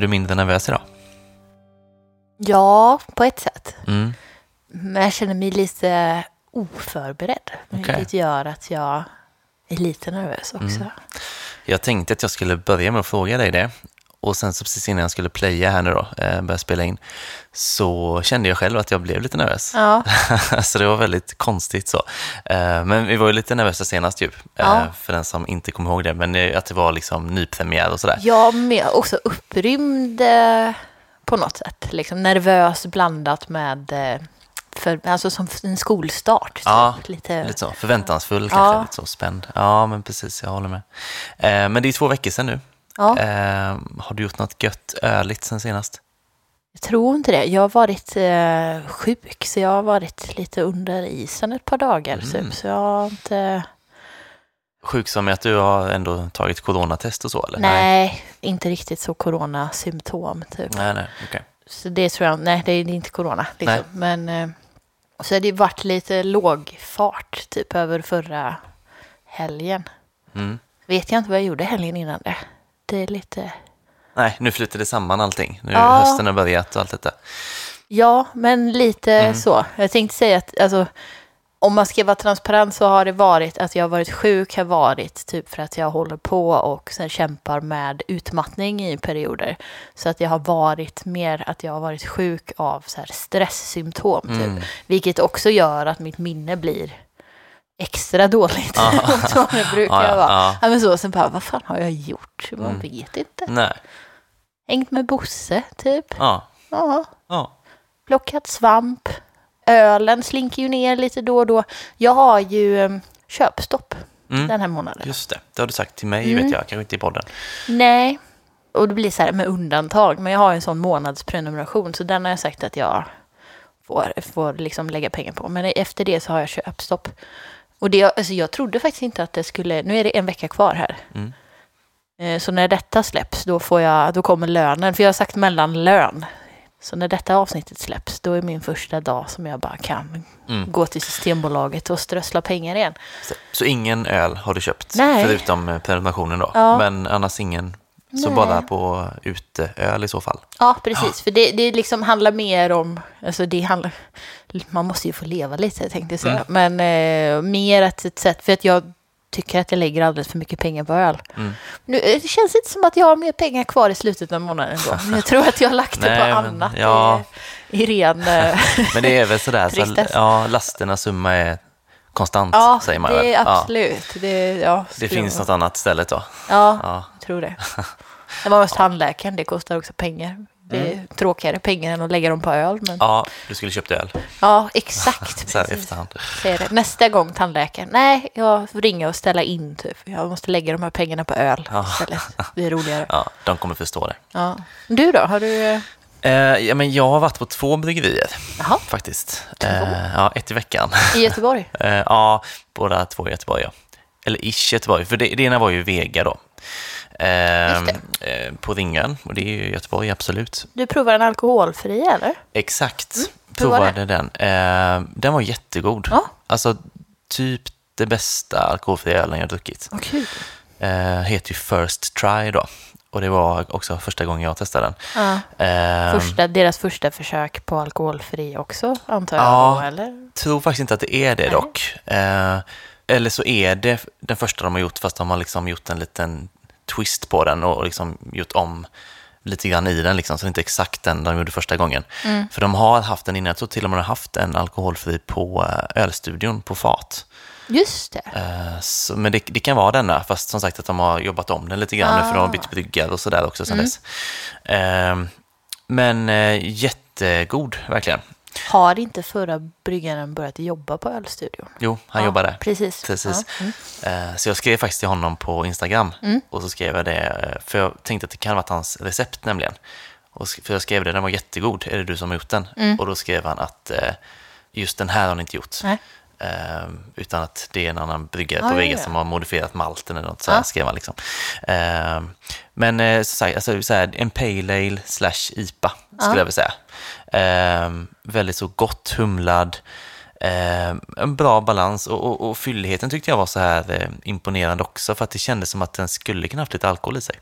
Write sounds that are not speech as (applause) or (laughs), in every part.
Är du mindre nervös idag? Ja, på ett sätt. Mm. Men jag känner mig lite oförberedd. Okej. Vilket gör att jag är lite nervös också. Mm. Jag tänkte att jag skulle börja med att fråga dig det. Och sen så precis innan jag skulle playa här nu då, eh, börja spela in, så kände jag själv att jag blev lite nervös. Ja, (laughs) så det var väldigt konstigt så. Eh, Men vi var ju lite nervösa senast ju, eh, Ja. för den som inte kommer ihåg det. Men att det var liksom nypremiär och sådär. jag med också upprymd på något sätt. Liksom nervös blandat med, för, alltså som en skolstart. Typ. Ja, lite, Lite så förväntansfull, Ja. kanske lite så spänd. Ja, men precis, jag håller med. Eh, Men det är två veckor sedan nu. Ja, Eh, Har du gjort något gött öligt sen senast? jag tror inte det. Jag har varit eh, sjuk, så jag har varit lite under isen ett par dagar. Mm. Typ, så jag har inte... Sjuk som att du har ändå tagit coronatest och så eller? Nej, inte riktigt så coronasymptom. Typ. Nej, nej, okej. Så det tror jag, nej det är inte corona. Liksom. Nej. Men eh, så har det varit lite låg fart typ över förra helgen. Mm. Vet jag inte vad jag gjorde helgen innan det. Det är lite, Nej, nu flyter det samman allting. Nu Ja. hösten har börjat och allt detta. ja men lite Mm. så. Jag tänkte säga att alltså, om man ska vara transparent så har det varit att jag har varit sjuk har varit typ för att jag håller på och sen kämpar med utmattning i perioder. Så att jag har varit mer att jag har varit sjuk av så här stresssymptom typ. Mm. Vilket också gör att mitt minne blir extra dåligt Ja. (laughs) mot vad det brukar Ja, ja, vara. ja. Ja, men så, sen bara, vad fan har jag gjort? Man Mm. vet inte. Nej, Hängt med Bosse, typ. ja, Ja. ja. Plockat svamp. Ölen slinker ju ner lite då och då. Jag har ju um, köpstopp Mm. den här månaden. Just det, det har du sagt till mig Mm. vet jag, kanske inte i podden. Nej. Och det blir så här med undantag. Men jag har en sån månadsprenumeration. Så den har jag sagt att jag får, får liksom lägga pengar på. Men efter det så har jag köpstopp. Och det, alltså jag trodde faktiskt inte att det skulle... Nu är det en vecka kvar här. Mm. Eh, Så när detta släpps, då, får jag, då kommer lönen. För jag har sagt mellanlön. Så när detta avsnittet släpps, då är min första dag som jag bara kan Mm. gå till Systembolaget och strössla pengar igen. Så, så ingen öl har du köpt, Nej. förutom eh, prenumerationen då. Ja. Men annars ingen, så Nej. bara på uteöl i så fall. Ja, precis. För det, det liksom handlar mer om... Alltså det handlar, man måste ju få leva lite, tänkte jag säga. Mm. Men eh, mer att ett sätt... För att jag tycker att jag lägger alldeles för mycket pengar på öl. Mm. Nu, eh, det känns inte som att jag har mer pengar kvar i slutet av månaden. Men (laughs) jag tror att jag har lagt det på Nej, men, annat ja. i, i ren... (laughs) eh, Men det är väl sådär, så, ja, lasternas summa är konstant, ja, säger man det väl. Ja. absolut. Det, ja, Det finns något annat istället då. Ja, Ja. jag tror det. (laughs) Det var hos tandläkaren, det kostar också pengar. Det är tråkigare pengar än att lägga dem på öl. Men... Ja, Ja, du skulle köpt öl exakt. (laughs) så här i efterhand. Nästa gång tandläkaren, nej, jag ringa och ställa in typ. Jag måste lägga de här pengarna på öl Ja. istället. Det är roligare. (laughs) Ja, de kommer förstå det. Ja. Du då, har du... eh, Eh, ja, men jag har varit på två bryggerier Jaha, faktiskt. Eh, ja, ett i veckan. i Göteborg? (laughs) Eh, ja, båda två i Göteborg. Ja. Eller ish Göteborg, för det, det ena var ju Vega då. Eh, Just eh, på Ringön, och det är ju Göteborg, absolut. Du provar en alkoholfri eller? Exakt, var provade den. Eh, den var jättegod. Ja. Alltså, typ det bästa alkoholfria ölen jag druckit. Kul. Eh, heter ju First Try då. Och det var också första gången jag testade den. Ja. Eh, Första, deras första försök på alkoholfri också, antar jag. Ja. Eller? tror faktiskt inte att det är det Nej. dock. Eh, eller så är det den första de har gjort, fast de har liksom gjort en liten twist på den och liksom gjort om lite grann i den, liksom, så det är inte exakt den de gjorde första gången. Mm. För de har haft den innan, jag tror till och med de har haft en alkoholfri på eh, ölstudion på fat. Just det. Eh, så, men det, det kan vara denna, fast som sagt att de har jobbat om den lite grann nu, för de har Ah. bytt bryggare och sådär också sedan Mm. dess. Eh, men jättegod, verkligen. Har inte förra bryggaren börjat jobba på ölstudion? Jo, han Ja, jobbar där. Precis. Precis. Ja. Mm. Eh, Så jag skrev faktiskt till honom på Instagram Mm. och så skrev jag det, eh, för jag tänkte att det kan varit hans recept nämligen. Och för jag skrev det, den var jättegod, är det du som har gjort den? Mm. Och då skrev han att eh, just den här har han inte gjort. Nej. Utan att det är en annan bryggare Ja, på Vega ja. som har modifierat malten eller något, så här Ja. skrev han liksom. Men så, här, alltså, så här, en pale ale slash IPA skulle Ja. jag vilja säga. Eh, väldigt så gott humlad, Eh, en bra balans och, och, och fylligheten tyckte jag var så här eh, imponerande också för att det kändes som att den skulle kunna haft lite alkohol i sig.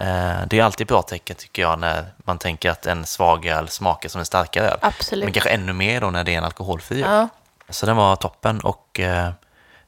Eh, det är alltid bra tecken tycker jag när man tänker att en svag öl smakar som en starkare öl. absolut. Men kanske ännu mer då när det är en alkoholfri öl. Ja. Så den var toppen och eh,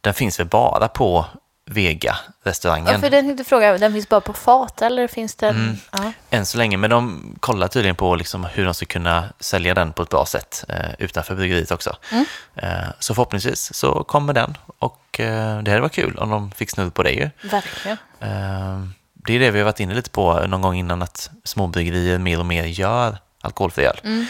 den finns väl bara på Vega-restaurangen. Ja, för den tänkte fråga, den finns bara på fat eller finns den? Mm. Ja. Än så länge, men de kollar tydligen på liksom hur de ska kunna sälja den på ett bra sätt eh, utanför bryggeriet också. Mm. Eh, så förhoppningsvis så kommer den och eh, det hade varit kul om de fick snudd på det ju. Verkligen. Eh, det är det vi har varit inne lite på någon gång innan att småbryggerier mer och mer gör alkoholfri öl. Mm.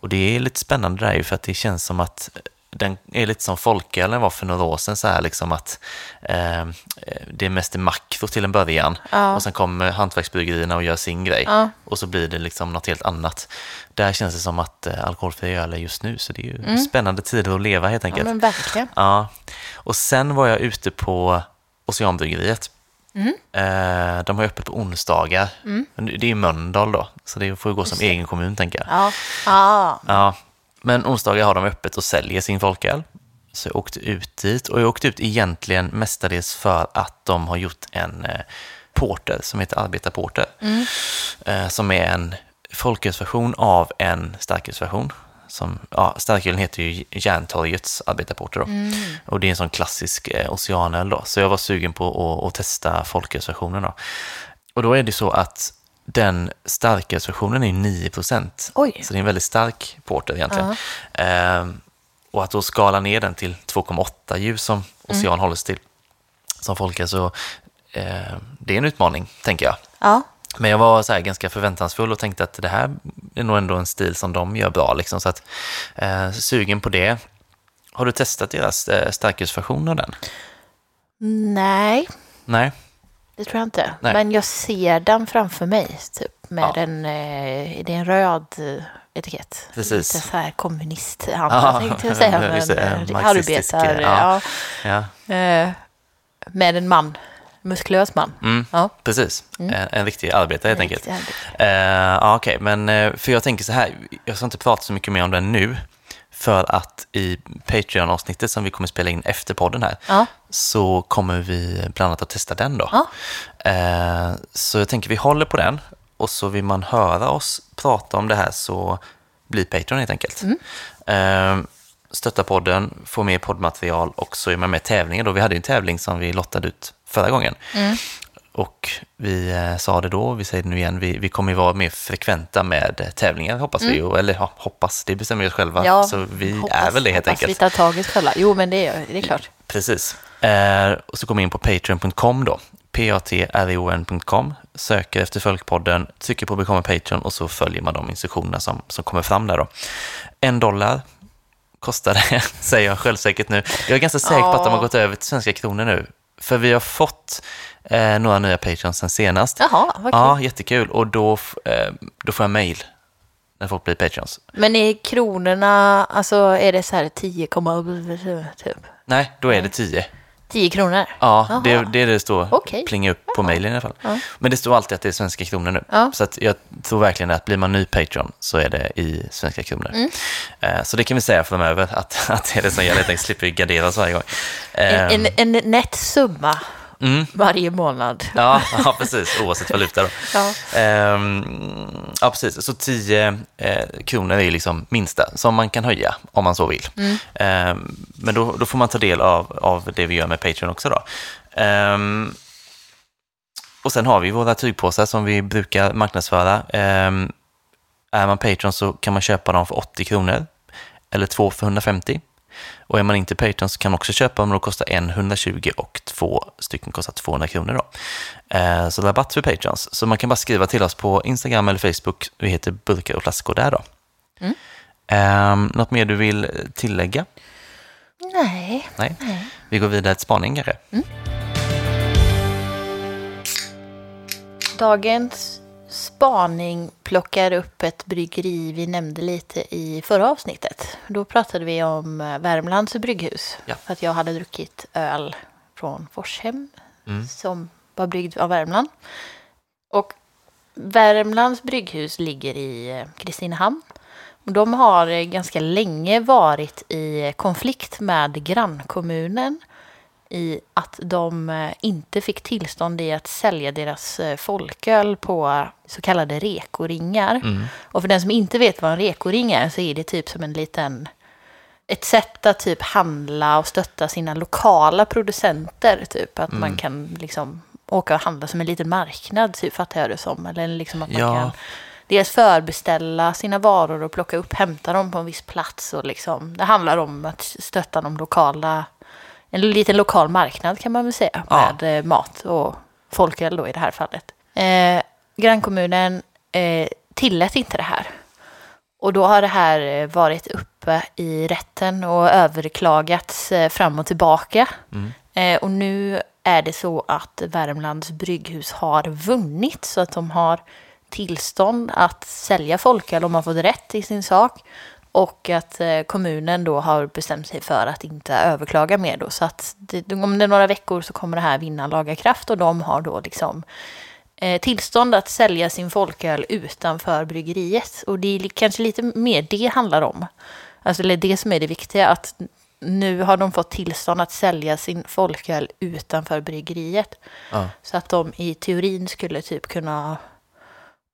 Och det är lite spännande där ju för att det känns som att den är lite som folkölen var för några år sedan så här liksom att eh, det är mest i makro till en början Ja. och sen kommer hantverksbryggerierna och gör sin grej Ja. och så blir det liksom något helt annat. Där känns det som att eh, alkoholfri öl är just nu så det är ju Mm. spännande tider att leva helt ja, enkelt. men verkligen. Ja, och sen var jag ute på Oceanbryggeriet. Mm. Eh, de har ju öppet på onsdagar. Men Det är i Mölndal då, så det får ju gå som egen kommun tänker jag. Ja. Ja. Ja, men onsdagar har de öppet och säljer sin folköl. Så jag åkte ut dit och jag åkte ut egentligen mestadels för att de har gjort en eh, porter som heter Arbetarporter. Eh, som är en folkölsversion av en starkölsversion. Som, ja, starkölen heter ju Järntorgets Arbetarporter då. Och det är en sån klassisk eh, oceanöl då. Så jag var sugen på att, att testa folkölsversionen då. Och då är det så att den starkölsversionen är ju 9 Oj. Så det är en väldigt stark porter egentligen. Ehm, och att då skala ner den till 2,8 ljus som Ocean håller sig till som folköl så eh, det är en utmaning, tänker jag. Ja. Men jag var så här ganska förväntansfull och tänkte att det här är nog ändå en stil som de gör bra. Liksom, så att, eh, sugen på det. Har du testat deras eh, starkölsversion av den? Nej, Nej? Det tror jag inte. Nej. Men jag ser den framför mig, typ med Ja. en, eh, det är en röd eh, etikett. Precis. Lite så här kommunisthand, Ja, tänkte jag säga. (laughs) just det, Men, eh, arbetar, ja. ja. Ja, Eh, med en man, muskulös man. mm, Ja. precis. En, en riktig arbetare helt En enkelt. arbetare. Eh, ja, okej, men eh, för jag tänker så här, jag ska inte prata så mycket mer om den nu, för att i Patreon-avsnittet som vi kommer spela in efter podden här, Ja. så kommer vi bland annat att testa den då. Ja. Eh, så jag tänker vi håller på den, och så vill man höra oss prata om det här så bli Patreon helt enkelt. Eh, stötta podden, få mer poddmaterial och så är man med i tävlingen då. Vi hade en tävling som vi lottade ut förra gången. Och vi eh, sa det då, vi säger det nu igen, vi, vi kommer ju vara mer frekventa med eh, tävlingar hoppas vi. Och, eller ja, hoppas, det bestämmer vi oss själva. Ja, så vi hoppas- är väl det helt hoppas enkelt. vi tar tag i oss själva. Jo, men det är, det är klart. Precis. Eh, och så kommer vi in på patreon.com då. p-a-t-r-o-n.com söker efter Folkpodden, trycker på Become a Patreon och så följer man de instruktionerna som, som kommer fram där då. En dollar kostar det, (laughs) säger jag självsäkert nu. Jag är ganska säker på att de har gått över till svenska kronor nu. För vi har fått eh, några nya Patreons sen senast. Jaha, vad kul. Ja, jättekul. Och då, eh, då får jag mail när folk blir Patreons. Men är kronorna, alltså är det så här 10, typ? Nej, då är det 10. 10 kronor? Ja, det, det är det det står. Okej. Plinga upp på mejlen i alla fall. Men det står alltid att det är svenska kronor nu. Ja. Så jag tror verkligen att blir man ny Patreon så är det i svenska kronor. Mm. Eh, Så det kan vi säga framöver, att, att det är det som gäller. Jag tänkte slipper vi gardera oss varje gång. En, en, en nätt summa Mm. varje månad. Ja, ja, precis. Oavsett valuta då. Ja. Ehm, ja, precis. Så 10 eh, kronor är liksom minsta som man kan höja om man så vill. Mm. Ehm, men då, då får man ta del av, av det vi gör med Patreon också då. Ehm, och sen har vi våra tygpåsar som vi brukar marknadsföra. Ehm, är man Patreon så kan man köpa dem för 80 kronor eller två för 150. Och är man inte Patreon så kan man också köpa och då kostar en 120 och två stycken kostar 200 kronor. Då. Eh, så rabatt för Patreons. Så man kan bara skriva till oss på Instagram eller Facebook. Vi heter Burkar och flaskor där då. Mm. Eh, något mer du vill tillägga? Nej. Nej. Vi går vidare till spaning kanske. Dagens spaning plockar upp ett bryggeri vi nämnde lite i förra avsnittet. Då pratade vi om eh, Värmlands brygghus. Ja. För att jag hade druckit öl från Forshem Mm. som var bryggd av Värmland. Och Värmlands brygghus ligger i eh, Kristinehamn de har eh, ganska länge varit i konflikt med grannkommunen i att de eh, inte fick tillstånd i att sälja deras eh, folköl på så kallade rekoringar. Mm. Och för den som inte vet vad en rekoring är så är det typ som en liten ett sätt att typ handla och stötta sina lokala producenter. Typ att man kan liksom åka och handla som en liten marknad, typ, fattar jag det som. Eller liksom att man Ja. kan dels förbeställa sina varor och plocka upp, hämta dem på en viss plats. Och liksom, det handlar om att stötta de lokala, en liten lokal marknad kan man väl säga, Ja. med eh, mat och folköl då i det här fallet. Eh, grannkommunen eh, tillät inte det här. Och då har det här eh, varit uppe i rätten och överklagats eh, fram och tillbaka. Mm. Eh, och nu är det så att Värmlands brygghus har vunnit så att de har tillstånd att sälja folköl om man fått rätt i sin sak. Och att eh, kommunen då har bestämt sig för att inte överklaga mer då. Så att det, om det är några veckor så kommer det här vinna laga kraft och de har då liksom eh, tillstånd att sälja sin folköl utanför bryggeriet. Och det är kanske lite mer det handlar om. Alltså eller det som är det viktiga, att nu har de fått tillstånd att sälja sin folköl utanför bryggeriet. Ja. Så att de i teorin skulle typ kunna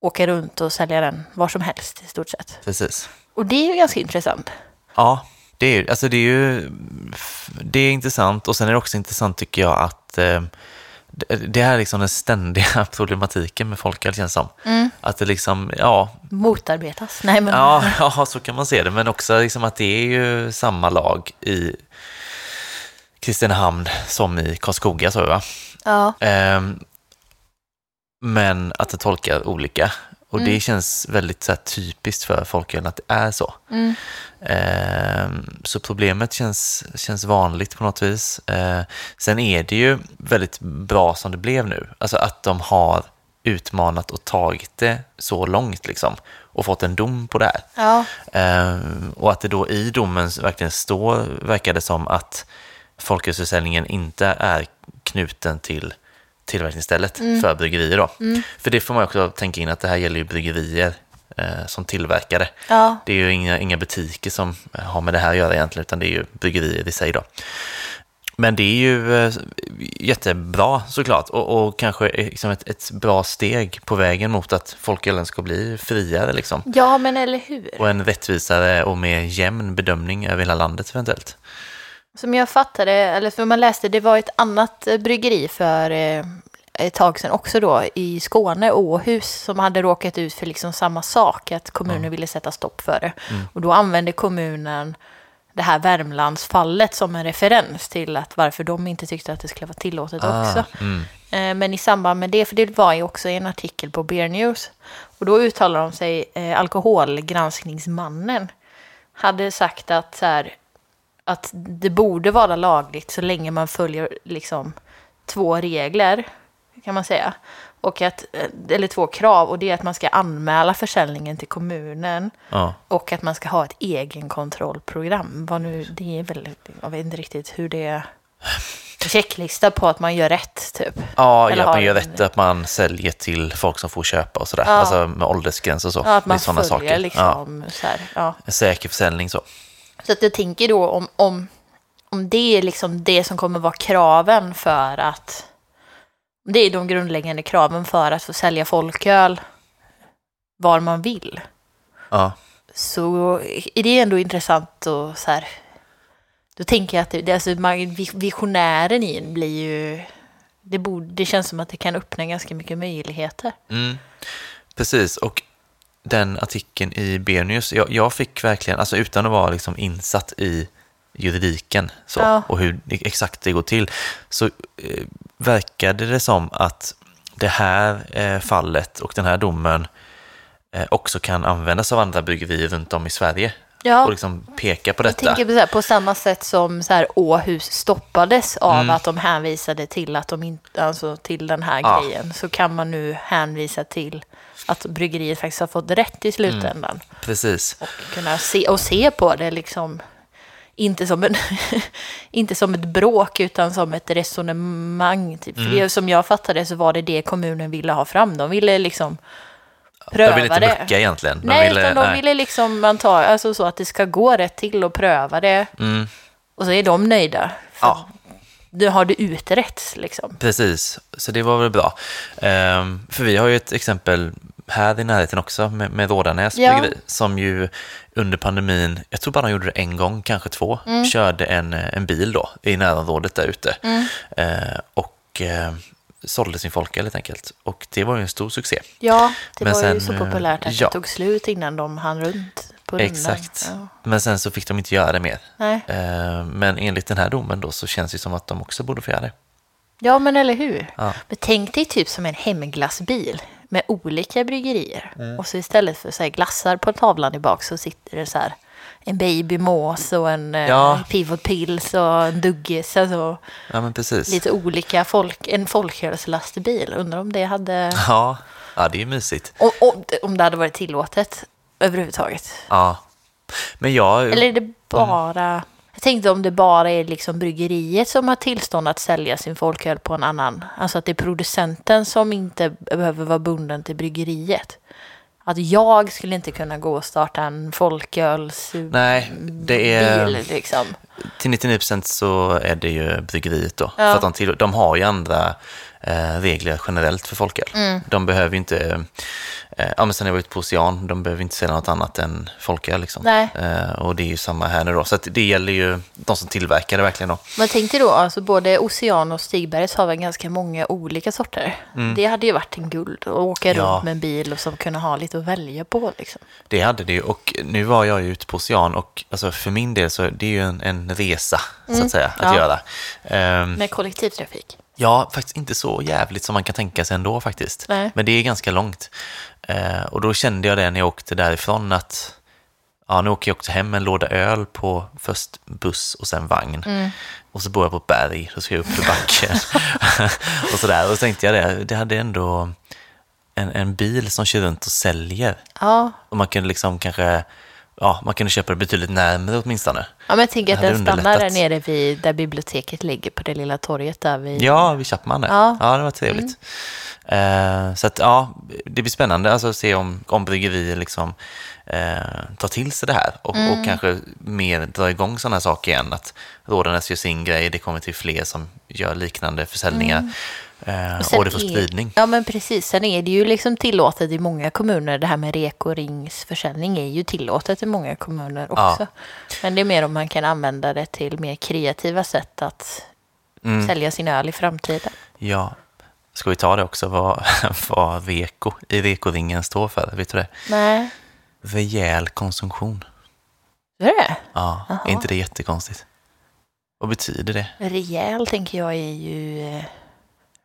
åka runt och sälja den var som helst i stort sett. Precis. Och det är ju ganska intressant. Ja, det är, alltså det är ju det är intressant och sen är det också intressant tycker jag att eh, det- här är liksom den ständiga (laughs) problematiken med folköl känns som. Att det liksom, ja, Motarbetas. Nej men. ja, (laughs) ja, så kan man se det, men också liksom att det är ju samma lag i Kristinehamn som i Karlskoga, så va? ja. Ehm, men att det tolkar olika. Och Mm. det känns väldigt så här, typiskt för folköl att det är så. Mm. Ehm, så problemet känns, känns vanligt på något vis. Ehm, sen är det ju väldigt bra som det blev nu. Alltså att de har utmanat och tagit det så långt liksom. Och fått en dom på det här. Ja. Ehm, och att det då i domen verkligen står, verkar det som att folkölsförsäljningen inte är knuten till tillverkningsstället för bryggerier. Då. För det får man också tänka in att det här gäller ju bryggerier eh, som tillverkare. Ja. Det är ju inga, inga butiker som har med det här att göra egentligen, utan det är ju bryggerier i sig. Då. Men det är ju eh, jättebra såklart och, och kanske liksom ett, ett bra steg på vägen mot att folkölen ska bli friare liksom. ja, men eller hur? Och en rättvisare och mer jämn bedömning över hela landet eventuellt. Som jag fattade, eller för man läste, det var ett annat eh, bryggeri för eh, ett tag sedan också då i Skåne, Åhus, som hade råkat ut för liksom samma sak, att kommunen ville sätta stopp för det. Och då använde kommunen det här Värmlandsfallet som en referens till att varför de inte tyckte att det skulle vara tillåtet också. mm. Eh, Men i samband med det, för det var ju också en artikel på Beer News, och då uttalar de sig, eh, alkoholgranskningsmannen hade sagt att, så här, att det borde vara lagligt så länge man följer liksom två regler, kan man säga. Och att, eh, eller två krav, och det är att man ska anmäla försäljningen till kommunen Ja. och att man ska ha ett egenkontrollprogram. Vad nu, det är väl, jag vet inte riktigt hur det är. Checklista på att man gör rätt, typ. Ja, Eller ja, att man gör en- rätt att man säljer till folk som får köpa och sådär. Ja. Alltså med åldersgräns och så. Ja, att man följer saker. liksom så här, ja. Ja. En säker försäljning så. Så att jag tänker då om, om, om det är liksom det som kommer vara kraven för att... Det är de grundläggande kraven för att få sälja folköl var man vill. Ja. Så är det ändå intressant och så här... Då tänker jag att det, alltså, man- visionären i en blir ju... Det, borde, det känns som att det kan öppna ganska mycket möjligheter. Mm. Precis, och den artikeln i Bernius, jag, jag fick verkligen, alltså utan att vara liksom insatt i juridiken så, Ja. och hur exakt det går till, så eh, verkade det som att det här eh, fallet och den här domen eh, också kan användas av andra bryggerier runt om i Sverige Ja. och liksom peka på Jag detta. tänker på, här, på samma sätt som så här, Åhus stoppades av Mm. att de hänvisade till att de inte, alltså till den här Ja. grejen, så kan man nu hänvisa till att bryggeriet faktiskt har fått rätt i slutändan. Precis. Och kunna se, och se på det liksom, inte som, en (laughs) inte som ett bråk utan som ett resonemang. Typ. För Mm. det, som jag fattade så var det det kommunen ville ha fram. De ville liksom pröva de ville inte det. mucka egentligen. De nej, ville, utan de nej. ville liksom man tar, alltså så att det ska gå rätt till och pröva det. Mm, Och så är de nöjda. För ja, Nu har du utretts liksom. precis. Så det var väl bra. Ehm, för vi har ju ett exempel här i närheten också med, med Rådanäs Ja. bryggeri som ju under pandemin, jag tror bara de gjorde det en gång, kanske två, Mm. körde en, en bil då i närområdet där ute. Eh, och eh, sålde sin folköl helt enkelt. Och det var ju en stor succé. Ja, det Men var ju sen, så eh, populärt att ja. det tog slut innan de hann runt. Exakt. Ja. Men sen så fick de inte göra det mer. Nej. Eh, men enligt den här domen då så känns det som att de också borde få göra det. ja, men eller hur? Ja. Men tänk dig typ som en hemglassbil med olika bryggerier. Mm. Och så istället för så här glassar på tavlan i bak så sitter det så här en babymås och en Ja. ja. pivot pills och en duggis. Alltså Ja, lite olika folk, en folkölslastbil. Undrar om det hade, Ja, ja det är mysigt. om, om, om det hade varit tillåtet överhuvudtaget. Ja. Men jag... Eller är det bara... Jag tänkte om det bara är liksom bryggeriet som har tillstånd att sälja sin folköl på en annan. Alltså att det är producenten som inte behöver vara bunden till bryggeriet. Att jag skulle inte kunna gå och starta en folköls... Nej, det är... Bil, liksom. Till 99% så är det ju bryggeriet då. Ja. För att de, till, de har ju andra regler generellt för folköl. Mm. De behöver ju inte... Eh, ja, men sen jag varit på Ocean, de behöver inte sälja något annat än folköl. Liksom. Eh, och det är ju samma här nu då. Så det gäller ju de som tillverkar det verkligen då. Men tänk dig då, alltså både Ocean och Stigbergs har väl ganska många olika sorter. Det hade ju varit en guld att åka Mm. Ja. runt med en bil och som kunna ha lite att välja på. Liksom. Det hade det ju. Och nu var jag ju ute på Ocean och alltså, för min del så är det ju en, en resa, så att säga, att Mm. Ja. göra. Ehm, Med kollektivtrafik. Ja, faktiskt inte så jävligt som man kan tänka sig ändå faktiskt. Nej. Men det är ganska långt. Eh, och då kände jag det när jag åkte därifrån att ja, nu åker jag också hem med en låda öl på först buss och sen vagn. Mm. Och så bor jag på ett berg, då ska jag upp för backen. (laughs) (laughs) och sådär. Och så tänkte jag det, det hade ändå en, en bil som kör runt och säljer. Ja, Och man kunde liksom kanske, ja, man kunde köpa det betydligt närmare åtminstone. Ja, men jag tänker att den stannar där nere vid där biblioteket ligger på det lilla torget där vid... Ja, vid Chapman där. Ja. Mm. Ja. det var trevligt. Eh, så att ja, det blir spännande alltså, att se om, om bryggerier liksom eh, tar till sig det här och, Mm. och kanske mer drar igång sådana här saker igen. Att Rådanäs gör sin grej, det kommer till fler som gör liknande försäljningar Mm. Eh, och det får är- spridning. Ja, men precis. Sen är det ju liksom tillåtet i många kommuner. Det här med rekoриngsförsäljning är ju tillåtet i många kommuner Ja. också. Men det är mer om man kan använda det till mer kreativa sätt att Mm. sälja sin öl i framtiden. Ja, ska vi ta det också vad, (laughs) vad reko i rekoringen står för? Vet du det? Nej, Rejäl konsumtion. är det Ja, är inte det jättekonstigt? Vad betyder det? Rejäl tänker jag är ju eh,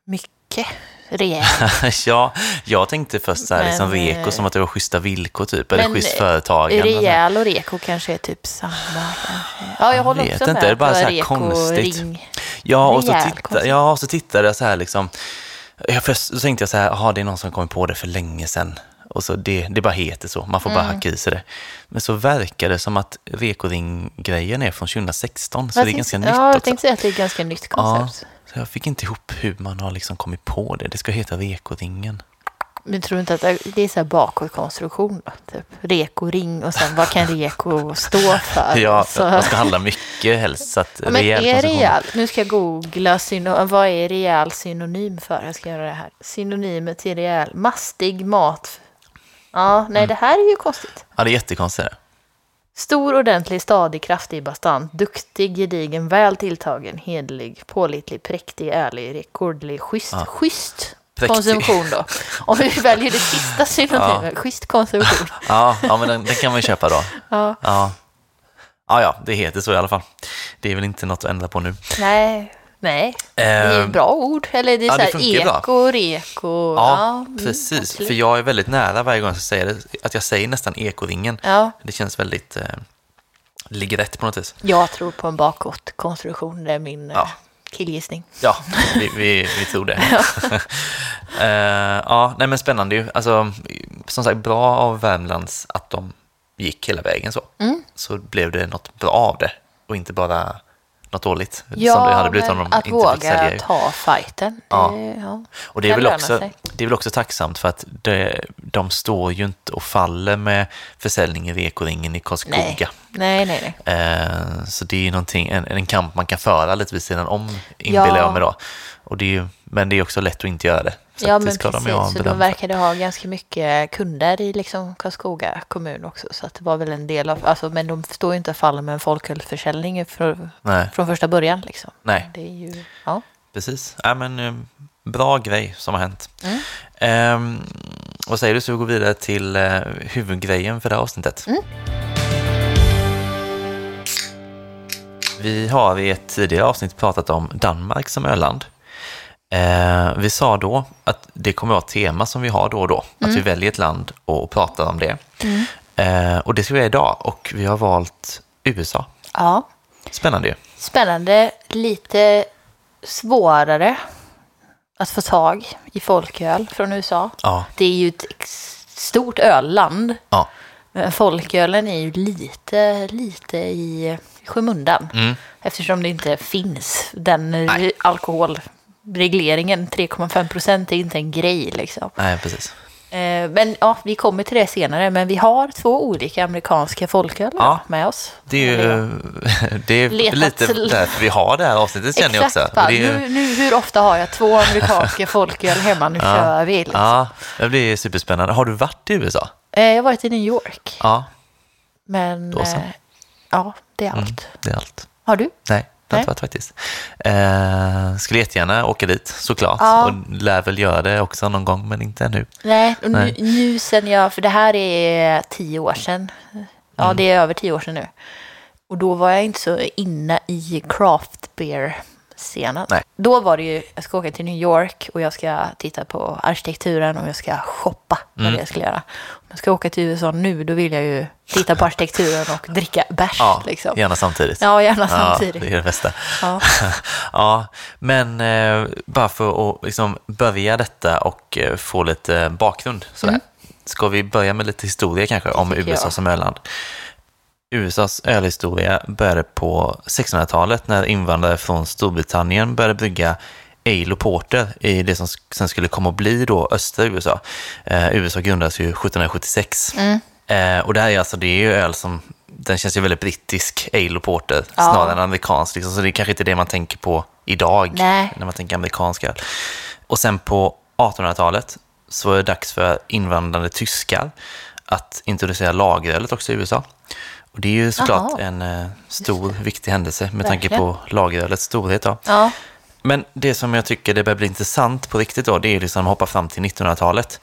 mycket rejäl. (laughs) ja, jag tänkte först så här, Men, liksom reko eh, som att det var schyssta villkor typ, eller schysst eh, företagande. Rejäl och reko kanske är typ samma. Kanske. Ja, jag håller vet också inte, med. det är bara så reko, konstigt. Ring. Ja, och så, titta, ja, och så tittade jag så här liksom. Jag först så tänkte jag så här, jaha, det är någon som kommit på det för länge sedan. Och så det, det bara heter så, man får bara Mm. hacka i sig det. Men så verkar det som att rekoring-grejen är från 2016, så Jag det är tänkte- ganska nytt Ja, jag också. tänkte säga att det är ett ganska nytt Ja, koncept. så jag fick inte ihop hur man har liksom kommit på det. Det ska heta rekoringen. Men tror du inte att det är så här bakåtkonstruktion? Typ reko ring och sen vad kan reko stå för? (laughs) Ja, så. man ska handla mycket helst. Så att Ja, men rejäl är rejäl, nu ska jag googla, vad är rejäl synonym för? Jag ska göra det här. Synonymer till rejäl, mastig mat. Ja, Mm. nej det här är ju konstigt. Ja, det är jättekonstigt. Stor, ordentlig, stadig, kraftig, bastant, duktig, gedigen, väl tilltagen, hederlig, pålitlig, präktig, ärlig, rekordlig, schysst. Schysst Präktig. konsumtion då. (laughs) Om vi väljer det sista synonymet, schysst konsumtion. (laughs) Ja, ja men den, den kan man ju köpa då. Ja. Ja. ja, ja, det heter så i alla fall. Det är väl inte något att ändra på nu. Nej, nej. Det är ju Ehm, bra ord. Eller det är ja, så här eko, reko. Ja, mm, precis. absolut. För jag är väldigt nära varje gång jag säger det. Att jag säger nästan ekoringen. Ja, Det känns väldigt... Eh, ligger rätt på något vis. jag tror på en bakåtkonstruktion. Det är min Ja. ja. killgissning. Ja, vi, vi, vi tror det. (laughs) Eh, ja, nej men spännande ju. Alltså, som sagt, bra av Värmlands att de gick hela vägen så. Mm. Så blev det något bra av det och inte bara något dåligt. Ja, som det hade blivit om de att inte våga fick sälja. ta fighten. Ja. Ja. Och det är, väl också, sig. det är väl också tacksamt för att det, de står ju inte och faller med försäljning i Reko-ringen i Karlskoga. Nej. nej, nej, nej. Eh, så det är ju någonting, en, en kamp man kan föra lite vid sidan om, inbillar Ja. jag mig då. Och det är ju, men det är också lätt att inte göra det. Ja, men precis. de så de verkade ha ganska mycket kunder i liksom Karlskoga kommun också. Så det var väl en del av, alltså, men de står ju inte och faller med en folkölsförsäljning från, från första början. Liksom. nej, Det är ju, ja. precis. Ja, men, eh, bra grej som har hänt. Mm. Ehm, vad säger du så vi går vidare till eh, huvudgrejen för det här avsnittet? Mm. Vi har i ett tidigare avsnitt pratat om Danmark som öland. Eh, vi sa då att det kommer att vara ett tema som vi har då och då, att Mm. vi väljer ett land och pratar om det. Eh, och det ska vi göra idag och vi har valt USA. ja. Spännande ju. Spännande, lite svårare att få tag i folköl från USA. Ja, Det är ju ett stort ölland. ja. Men folkölen är ju lite, lite i skymundan. Mm. Eftersom det inte finns den eh, alkoholregleringen. 3,5 procent är inte en grej liksom. Nej, precis. Eh, Men ja, vi kommer till det senare. Men vi har två olika amerikanska folköl Ja. med oss. Det är ju (laughs) det är lite därför vi har det här avsnittet känner jag också. Exakt, ju, nu, nu, hur ofta har jag två amerikanska folköl hemma? Nu (laughs) kör vi. Liksom. ja, det blir superspännande. Har du varit i USA? Eh, Jag har varit i New York. Ja, Men. Mm. eh, ja, det är allt. det är allt. Har du? Nej, har Nej. inte varit faktiskt. Eh, skulle jättegärna åka dit såklart. Ja. Och lär väl göra det också någon gång, men inte ännu. Nej, och nu, Nej. nu sen jag, för det här är tio år sedan. Ja, Mm. det är över tio år sedan nu. Och då var jag inte så inne i craft beer-scenen. Nej. Då var det ju, jag ska åka till New York och jag ska titta på arkitekturen och jag ska shoppa. Vad Mm. det jag skulle göra. Om jag ska åka till USA nu, då vill jag ju titta på arkitekturen och dricka bärs. Ja, liksom. gärna samtidigt. ja gärna Ja, samtidigt. det är det bästa. Ja. (laughs) ja, men eh, bara för att liksom börja detta och eh, få lite bakgrund sådär. Ska vi börja med lite historia kanske om Mm. USA jag. som öland? USAs ölhistoria började på 1600-talet när invandrare från Storbritannien började brygga ale och porter i det som sen skulle komma att bli då östra USA. Eh, USA grundades ju 1776. Mm. Eh, och det här är alltså, det är ju öl som, den känns ju väldigt brittisk, ale och porter, Ja. snarare än amerikansk. Liksom, så det är kanske inte det man tänker på idag, Nej. när man tänker amerikansk öl. Och sen på 1800-talet så var det dags för invandrande tyskar att introducera lagerölet också i USA. Och det är ju såklart Jaha. en eh, stor, viktig händelse med tanke Verkligen. på lagerölets storhet. Då. Ja. Men det som jag tycker det börjar bli intressant på riktigt då, det är liksom att hoppa fram till 1900-talet.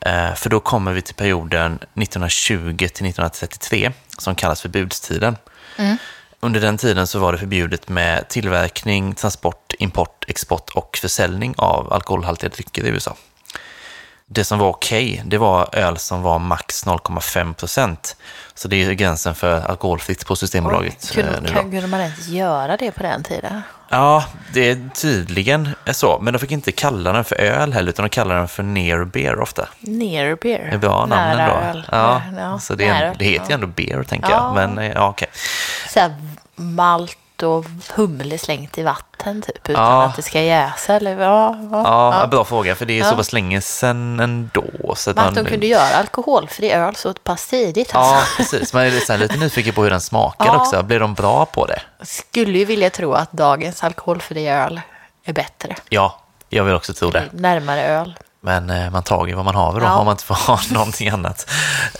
Eh, för då kommer vi till perioden 1920 till 1933 som kallas för budstiden. Under den tiden så var det förbjudet med tillverkning, transport, import, export och försäljning av alkoholhaltiga drycker i USA. Det som var okej, det var öl som var max 0,5 procent. Så det är gränsen för alkoholfritt på Systembolaget. eh, Kunde, kan, kunde man ens göra det på den tiden? Ja, det är tydligen så. Men de fick inte kalla den för öl heller, utan de kallar den för near beer ofta. Near beer. Det är bra namn Nära ändå. öl. Ja, Ja, så det, är, nära. det heter ju Ja. ändå beer, tänker Ja. jag. Men eh, ja, okej. så här malt och humle slängt i vatten typ utan Ja. att det ska jäsa eller ja. ja, Ja, bra fråga, för det är Ja. så pass länge sedan ändå. Så Men att de kunde göra alkoholfri öl så pass tidigt Ja, alltså. precis. Man är lite, så lite nyfiken på hur den smakar Ja. också. Blir de bra på det? Skulle ju vilja tro att dagens alkoholfri öl är bättre. Ja, jag vill också tro det. Närmare öl. Men eh, man tar ju vad man har då, Ja. om man inte får ha (laughs) någonting annat.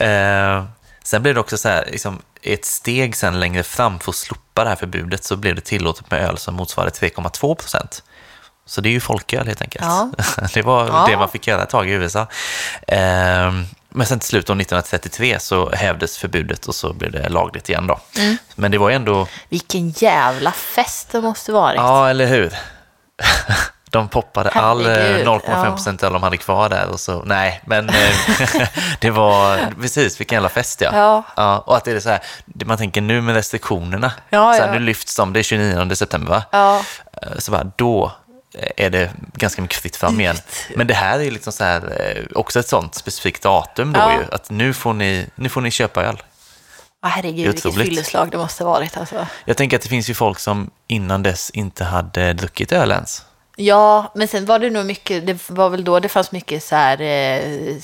Eh, sen blev det också så här, liksom, ett steg sen längre fram för att slopa det här förbudet så blev det tillåtet med öl som motsvarade 3,2 procent. Så det är ju folköl helt enkelt. Ja. (laughs) Det var Ja. det man fick göra ett tag i USA. Eh, men sen till slut, då, 1933, så hävdes förbudet och så blev det lagligt igen. Då. Mm. Men det var ju ändå, Vilken jävla fest det måste varit. ja eller hur? (laughs) De poppade all eh, Herregud, 0,5 procent öl de hade kvar där och så, nej, men eh, (laughs) det var precis, vilken jävla fest ja. Ja. och att det är så här, det man tänker nu med restriktionerna, Ja, så här, ja. nu lyfts de, det är 29 september va? Ja. Eh, Så bara, då är det ganska mycket fritt fram igen. Men det här är liksom så här, eh, också ett sånt specifikt datum då Ja. ju, att nu får ni, nu får ni köpa öl. Ah, herregud, vilket fylleslag det måste varit. Alltså. Jag tänker att det finns ju folk som innan dess inte hade druckit öl ens. Ja, men sen var det nog mycket, det var väl då det fanns mycket så här, eh,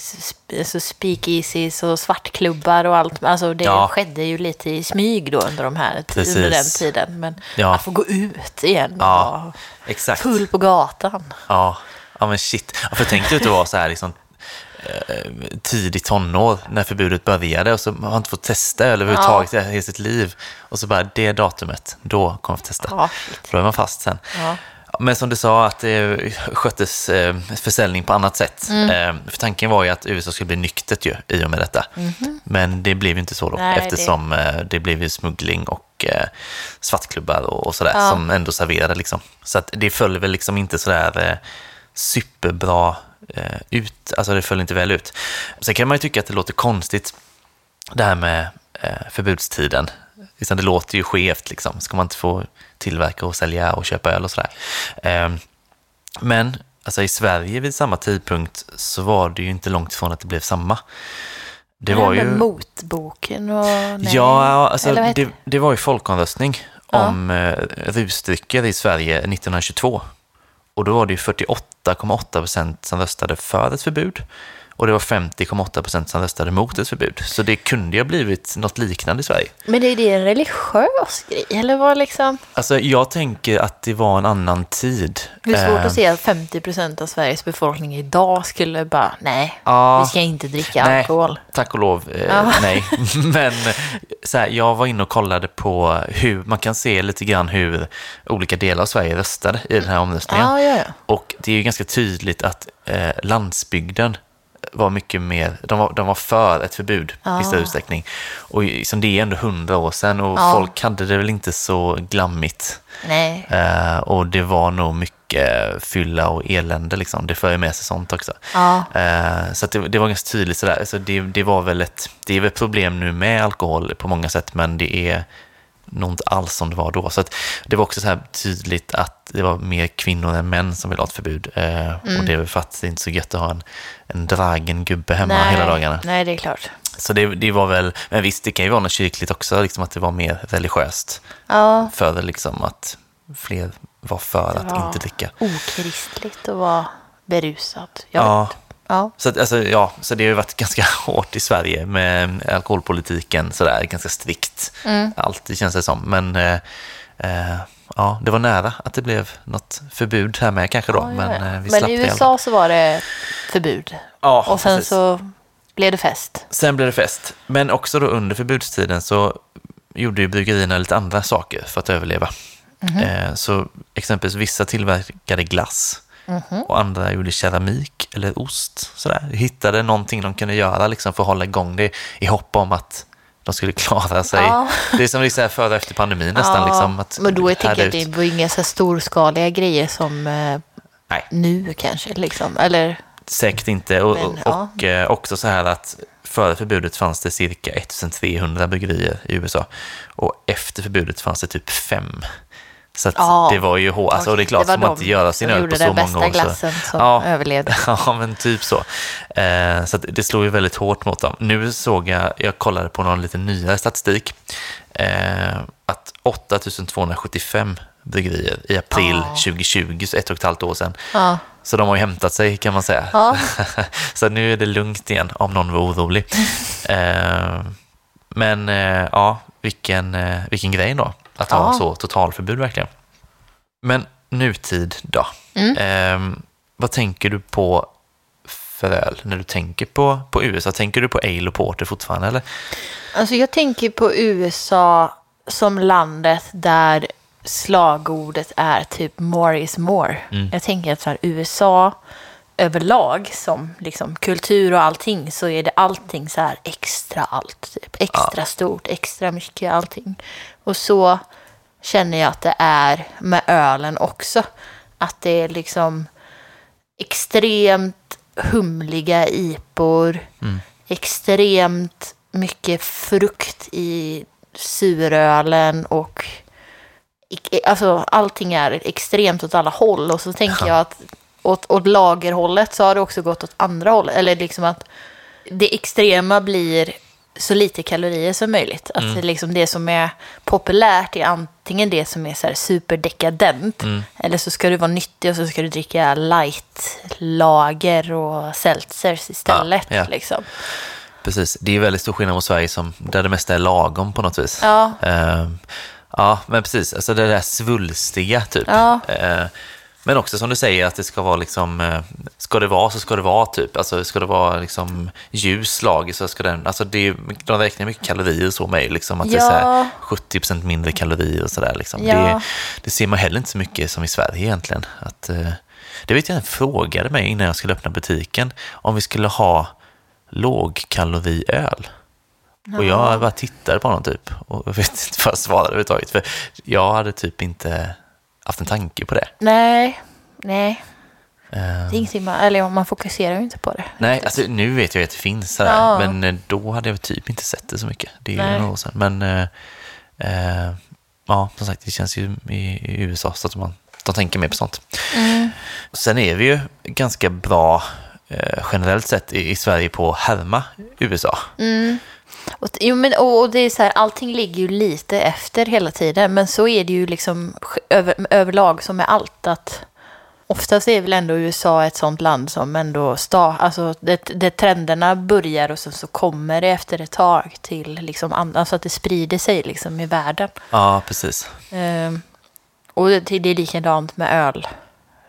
alltså speakeasies och svartklubbar och allt. Alltså det Ja. skedde ju lite i smyg då under, de här, Precis. under den tiden. Men Ja. att få gå ut igen och Ja, exakt. full på gatan. Ja, ja men shit. Ja, för tänk dig att det var så här liksom, eh, tidigt tonår när förbudet började och så har man inte fått testa överhuvudtaget i hela sitt liv. Och så bara det datumet, då kommer få testa. Ja, shit. Då är man fast sen. Ja. Men som du sa, att det sköttes eh, försäljning på annat sätt. Mm. Eh, för tanken var ju att USA skulle bli nyktert ju, i och med detta. Men det blev ju inte så då. Nej, det- eftersom eh, det blev ju smuggling och svartklubbar och, och sådär, Ja. som ändå serverade. Liksom. Så att det föll väl liksom inte sådär eh, superbra ut, alltså det föll inte väl ut. Sen kan man ju tycka att det låter konstigt, det här med förbudstiden. Liksom, det låter ju skevt, liksom. ska man inte få tillverka och sälja och köpa öl och sådär. Eh, men alltså, i Sverige vid samma tidpunkt så var det ju inte långt ifrån att det blev samma. Det var ju... motboken och... Nej. Ja, alltså, det, det var ju folkomröstning Ja. om eh, rusdrycker i Sverige 1922. Och då var det ju 48,8 procent som röstade för ett förbud. Och det var 50,8 procent som röstade mot ett förbud. Så det kunde ju ha blivit något liknande i Sverige. Men är det en religiös grej? Eller vad liksom? Alltså, jag tänker att det var en annan tid. Det är svårt att se att 50 procent av Sveriges befolkning idag skulle bara, nej, Ja. vi ska inte dricka Nej. alkohol. Tack och lov, eh, Ja. nej. (laughs) Men så här, jag var inne och kollade på hur, man kan se lite grann hur olika delar av Sverige röstade i den här omröstningen. Ja. Och det är ju ganska tydligt att eh, landsbygden var mycket mer, de var, de var för ett förbud i större utsträckning. Och liksom, det är ändå hundra år sedan och Ja. folk hade det väl inte så glammigt. Eh, och det var nog mycket fylla och elände, liksom. det för ju med sig sånt också. Ja. Eh, så det, det var ganska tydligt sådär. Alltså det, det var väl ett, det är väl ett problem nu med alkohol på många sätt, men det är nog inte alls som det var då. Så att det var också så här tydligt att det var mer kvinnor än män som ville ha ett förbud. Eh, Och det är för att det är inte så gött att ha en, en dragen gubbe hemma nej. hela dagarna. Nej, det är klart. Så det, det var väl, men visst, det kan ju vara något kyrkligt också, liksom att det var mer religiöst. Ja, För liksom att fler var för att var inte dricka. okristligt att vara berusad. Jag Ja. vet. Ja. Så, att, alltså, ja, så det har ju varit ganska (laughs) hårt i Sverige med alkoholpolitiken, sådär, ganska strikt. Mm. Alltid känns det som. Men eh, eh, ja, det var nära att det blev något förbud här med kanske då. Ja, men eh, vi Men slapp i USA så var det förbud. Ja, och sen precis. så blev det fest. Sen blev det fest. Men också då under förbudstiden så gjorde ju bryggerierna lite andra saker för att överleva. Mhm. Eh, så exempelvis vissa tillverkade glass Mhm. och andra gjorde keramik eller ost. Sådär. Hittade någonting de kunde göra liksom, för att hålla igång det i hopp om att de skulle (laughs) klara sig. Ja. Det är som här före och efter pandemin nästan. Liksom, att men då jag tänker jag att det var inga så storskaliga grejer som eh, Nej. nu kanske. Liksom. Eller, Säkert inte. Och, Men, ja. och eh, också så här att före förbudet fanns det cirka 1300 bryggerier i USA. Och efter förbudet fanns det typ fem. Så Ja. det var ju hårt. Alltså, och det är klart, var får man de inte göra sin öl gjorde på så den många bästa år. glassen så... som Ja. överlevde. (laughs) Ja, men typ så. Eh, så det slår ju väldigt hårt mot dem. Nu såg jag, jag kollade på någon lite nyare statistik, eh, att 8275 bryggerier i april 2020, så ett och ett halvt år sedan. Ja. Så de har ju hämtat sig kan man säga. Ja. (laughs) så nu är det lugnt igen om någon var orolig. (laughs) eh, men eh, ja, vilken, eh, vilken grej då. Att ha Ja. så totalförbud verkligen. Men nutid då? Mm. Eh, vad tänker du på för öl när du tänker på, på USA? Tänker du på ale och porter fortfarande eller? Alltså jag tänker på USA som landet där slagordet är typ more is more. Mm. Jag tänker att så här, USA överlag som liksom kultur och allting så är det allting så här extra allt. Typ. Extra stort, extra mycket allting. Och så känner jag att det är med ölen också. Att det är liksom extremt humliga ipor. Extremt mycket frukt i surölen och alltså allting är extremt åt alla håll. Och så tänker jag att åt, åt lagerhållet så har det också gått åt andra hållet. Eller liksom att det extrema blir så lite kalorier som möjligt. Att det, liksom det som är populärt är antingen det som är så superdekadent eller så ska du vara nyttig och så ska du dricka light-lager och seltzers istället. Ja, ja. Liksom. Precis. Det är väldigt stor skillnad mot Sverige som, där det mesta är lagom på något vis. Ja. Ehm, ja, men precis. Alltså det där svulstiga typ. Ja. Ehm, men också som du säger att det ska vara liksom, eh, ska det vara så ska det vara typ. Alltså ska det vara liksom ljus lager så ska den, alltså det, de räknar mycket kalorier så med liksom att det är så här Ja. 70% mindre kalorier och sådär liksom. Ja. Det, det ser man heller inte så mycket som i Sverige egentligen. Att, eh, det vet jag, en frågade mig innan jag skulle öppna butiken om vi skulle ha lågkaloriöl. Och jag bara tittade på honom typ och jag (laughs) vet inte vad jag svarade överhuvudtaget. För jag hade typ inte haft en tanke på det. Nej, nej. Eh, Det är ingenting man, eller man fokuserar ju inte på det. nej, alltså nu vet jag att det finns sådär, Ja. men eh, då hade jag typ inte sett det så mycket. Det är ju några år sedan. Men eh, eh, ja, som sagt, det känns ju i, i USA så att man, de tänker mer på sånt. Mm. Sen är vi ju ganska bra eh, generellt sett i, i Sverige på att härma USA. Och, jo, men, och, och det är så här, allting ligger ju lite efter hela tiden. Men så är det ju liksom över, överlag som med allt. att Oftast är väl ändå USA ett sånt land som ändå sta, alltså det, det trenderna börjar och sen så kommer det efter ett tag till liksom andra, så att det sprider sig liksom i världen. Ja, precis. Ehm, och det, det är likadant med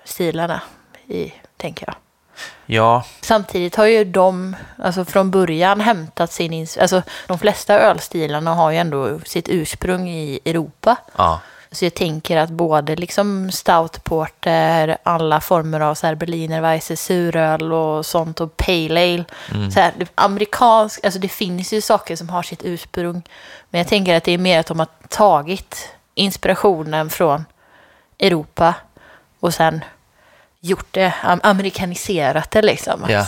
ölstilarna, i, tänker jag. Ja, Samtidigt har ju de, alltså från början hämtat sin, alltså de flesta ölstilarna har ju ändå sitt ursprung i Europa. ja, Så jag tänker att både liksom stout porter, alla former av så här berliner weisse, suröl och sånt och pale ale. Så här, amerikansk, alltså det finns ju saker som har sitt ursprung. Men jag tänker att det är mer att de har tagit inspirationen från Europa och sen gjort det, am- amerikaniserat det liksom. ja.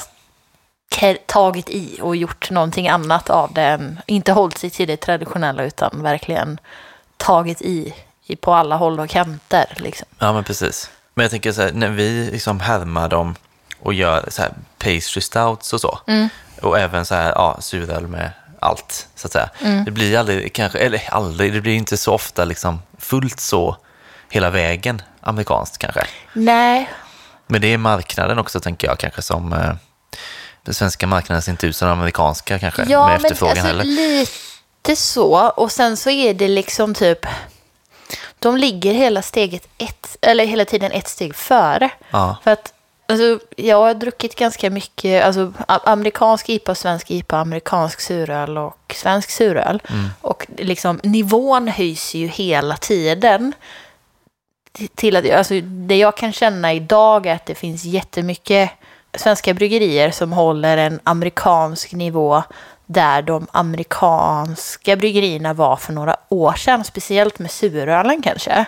Tagit i och gjort någonting annat av det. än- Inte hållit sig till det traditionella utan verkligen tagit i, i på alla håll och kanter. Liksom. Ja, men precis. Men jag tänker så här, när vi liksom härmar dem och gör så här pastry stouts och så, och även så här, ja, suröl med allt, så att säga. Det blir aldrig, kanske, eller aldrig, det blir inte så ofta liksom fullt så hela vägen amerikanskt kanske. Nej, Men det är marknaden också, tänker jag, kanske som... Eh, den svenska marknaden ser inte ut som den amerikanska kanske, ja med men efterfrågan alltså, heller. lite så. Och sen så är det liksom typ, de ligger hela steget ett, eller hela tiden ett steg före. Ja, För att alltså, jag har druckit ganska mycket, alltså amerikansk IPA, svensk IPA, amerikansk suröl och svensk suröl. Och liksom nivån höjs ju hela tiden. Till att, alltså, det jag kan känna idag är att det finns jättemycket svenska bryggerier som håller en amerikansk nivå där de amerikanska bryggerierna var för några år sedan, speciellt med surölen kanske.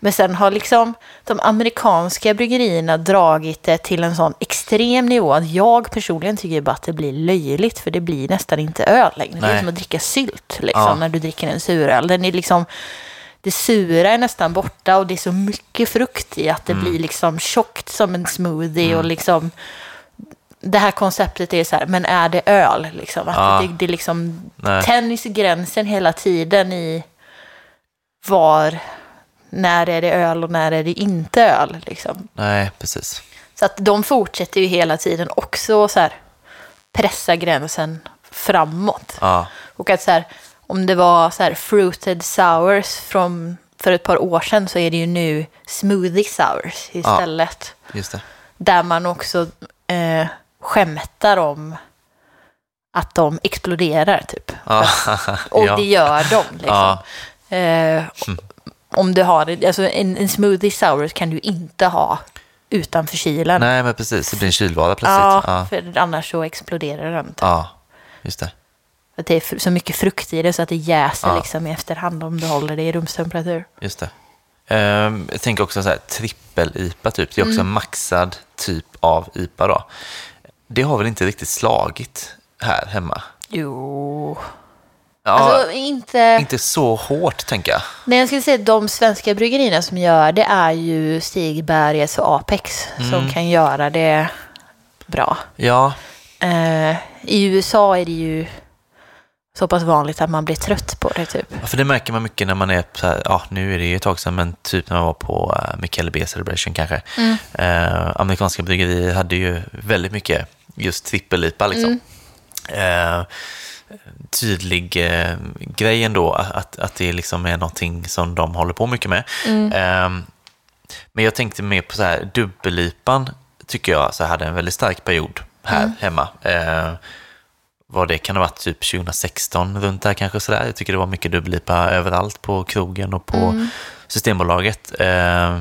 Men sen har liksom de amerikanska bryggerierna dragit det till en sån extrem nivå att jag personligen tycker bara att det blir löjligt för det blir nästan inte öl längre. Det är Nej. som att dricka sylt liksom, Ja. när du dricker en suröl. Den är liksom, det sura är nästan borta och det är så mycket frukt i att det Mm. blir liksom tjockt som en smoothie och liksom det här konceptet är så här, men är det öl? Liksom? Att Ja. det, det liksom Nej. i gränsen hela tiden i var, när är det öl och när är det inte öl? Liksom. nej, precis. Så att de fortsätter ju hela tiden också så här pressa gränsen framåt. Ja, Och att så här, om det var så här fruited sours från för ett par år sedan så är det ju nu smoothie sours istället. just det. Där man också eh, skämtar om att de exploderar typ. Ja, (laughs) Och ja. det gör de. Liksom. Ja. Eh, om du har alltså en, en smoothie sour kan du inte ha utanför kylen. Nej, men precis. Det blir en kylvara plötsligt. ja, Ja, för annars så exploderar den. Typ. ja just det. Att det är så mycket frukt i det så att det jäser Ja. liksom i efterhand om du håller det i rumstemperatur. Just det. Ehm, jag tänker också så här, trippel-IPA typ. Det är också Mm. en maxad typ av IPA då. Det har väl inte riktigt slagit här hemma? Jo. Ja, Alltså inte... inte så hårt tänker jag. Nej, jag skulle säga att de svenska bryggerierna som gör det är ju Stigbergets och Apex Mm. som kan göra det bra. Ja, Eh, I USA är det ju så pass vanligt att man blir trött på det typ. Ja, för det märker man mycket när man är så här, ja nu är det ju ett tag sedan, men typ när man var på uh, Michele B Celebration kanske. Mm. Eh, amerikanska bryggerier hade ju väldigt mycket just trippellipa liksom. Eh, tydlig eh, grej ändå, att, att det liksom är någonting som de håller på mycket med. Eh, men jag tänkte mer på så här, dubbellipan tycker jag så hade en väldigt stark period här hemma. Vad det kan ha varit, typ 2016 runt där kanske sådär. Jag tycker det var mycket dubbellipa överallt på krogen och på Systembolaget. Eh,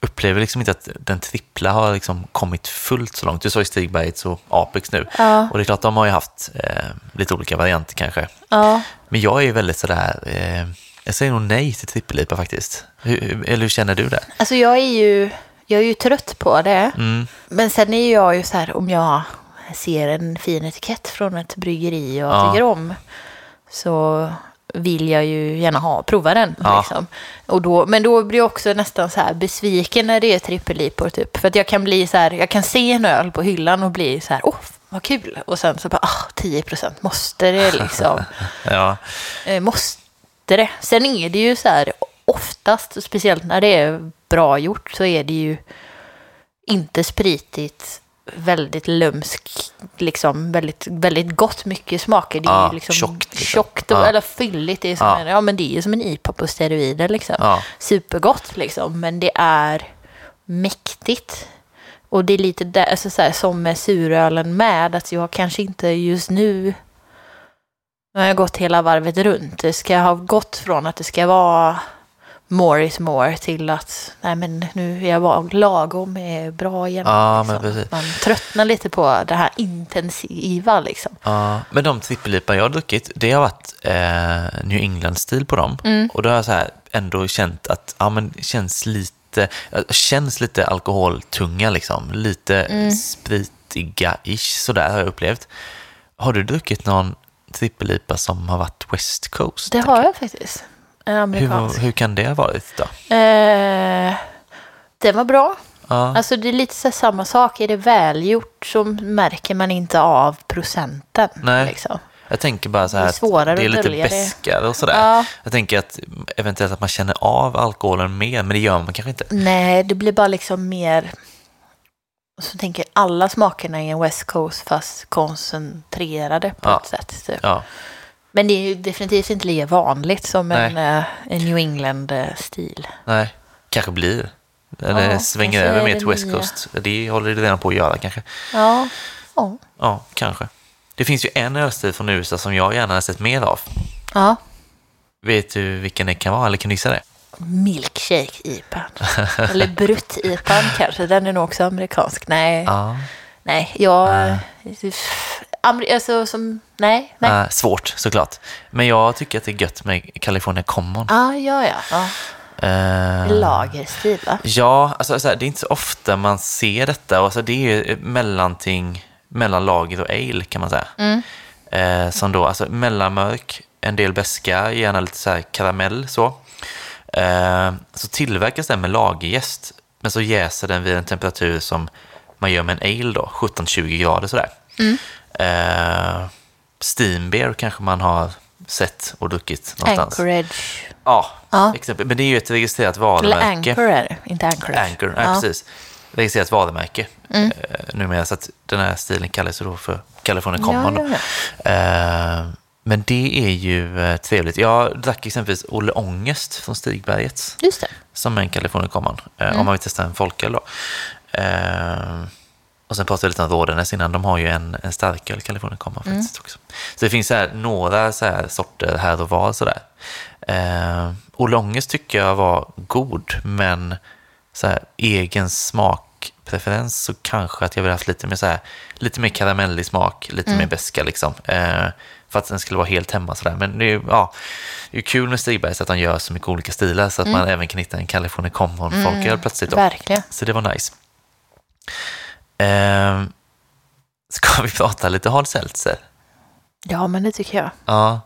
upplever liksom inte att den trippla har liksom kommit fullt så långt. Du sa ju Stigbergets och Apex nu. Ja. Och det är klart, de har ju haft eh, lite olika varianter kanske. Ja, Men jag är ju väldigt sådär, eh, jag säger nog nej till trippellipa faktiskt. Hur- eller hur känner du det? alltså jag är ju, jag är ju trött på det. Mm, Men sen är jag ju så här, om jag ser en fin etikett från ett bryggeri och Ja. tycker om, så vill jag ju gärna ha, prova den. Ja. Liksom. Och då, men då blir jag också nästan så här besviken när det är trippellipor typ. För att jag kan bli så här, jag kan se en öl på hyllan och bli så här, åh, vad kul. Och sen så bara, ah, 10 procent, måste det liksom? (laughs) ja, Eh, måste det. Sen är det ju så här, oftast, speciellt när det är bra gjort, så är det ju inte spritigt, väldigt lömsk, liksom väldigt, väldigt gott mycket smaker. Det är Ja, ju liksom tjockt, liksom. tjockt och, Ja. eller fylligt. Det är, som Ja. en, ja, men det är ju som en IPA på steroider liksom. ja, Supergott liksom, men det är mäktigt. Och det är lite där, alltså så här, som med surölen med, att jag kanske inte just nu nu har jag gått hela varvet runt. Det ska ha gått från att det ska vara more is more till att nej men nu är jag lagom är bra igen. Ja, liksom. men precis. Man tröttnar lite på det här intensiva liksom. ja. Men de trippellipan jag har druckit, det har varit eh, New England-stil på dem. Och då har jag så här ändå känt att, ja men det känns lite, eh, känns lite alkoholtunga liksom. Lite spritiga-ish, sådär har jag upplevt. Har du druckit någon trippellipa som har varit West Coast? Det har jag faktiskt. Hur, amerikansk. hur kan det ha varit då? Eh, den var bra. Ja, Alltså det är lite så samma sak. Är det välgjort så märker man inte av procenten. Nej. Liksom. jag tänker bara så här Det är att det är lite beskare och sådär. Ja. Jag tänker att eventuellt att man känner av alkoholen mer, men det gör man kanske inte. Nej, det blir bara liksom mer... Och så tänker alla smakerna i en West Coast fast koncentrerade på Ja. ett sätt. Typ. Ja, Men det är ju definitivt inte lika vanligt som en, eh, en New England-stil. nej, kanske blir. Eller Ja, svänger över mer det till West. Coast. Det håller det redan på att göra kanske. Ja. Ja. Ja, kanske. Det finns ju en ölstil från USA som jag gärna har sett mer av. ja. Vet du vilken det kan vara, eller kan du gissa det? Milkshake-IPan. Eller Brutt-IPan kanske. Den är nog också amerikansk. Nej, Ja. nej. Jag... Amer- alltså som... Nej, nej. Ah, svårt, såklart. Men jag tycker att det är gött med California Common. Ah, ja, ja. ja. Eh, Lagerstil, va? Ja, alltså, så här, det är inte så ofta man ser detta. Alltså, det är ju ett mellanting mellan lager och ale kan man säga. Eh, som då, alltså mellanmörk, en del beska, gärna lite så karamell så. Eh, så tillverkas den med lagerjäst, men så jäser den vid en temperatur som man gör med en ale då, 17-20 grader sådär. Eh, steam beer kanske man har sett och druckit någonstans. Anchorage. Ja, Ja. exempel. Men det är ju ett registrerat Eller varumärke. Anchor är det, inte Anchorage. Anchor, ja. Ja. precis. Registrerat varumärke Mm. eh, numera. Så att den här stilen kallas ju då för California Common. Ja. Eh, men det är ju eh, trevligt. Jag drack exempelvis Olle Ångest från Stigbergets Just det. som är en California Common. Eh, Mm. Om man vill testa en folköl då. Eh, och sen pratade jag lite om Rådenäs innan. De har ju en, en starköl California Common Mm. faktiskt också. Så det finns så här, några så här sorter här och var sådär. Eh, Olle Ångest tycker jag var god, men så här, egen smakpreferens så kanske att jag vill haft lite mer, så här, lite mer karamellig smak, lite Mm. mer beska liksom. Eh, för att den skulle vara helt hemma sådär. Men det är ju ja, det är kul med Stigbergs att han gör så mycket olika stilar så att man även kan hitta en California Common folköl plötsligt. Då. Verkligen. Så det var nice. Eh, ska vi prata lite hard seltzer? Ja, men det tycker jag. Ja.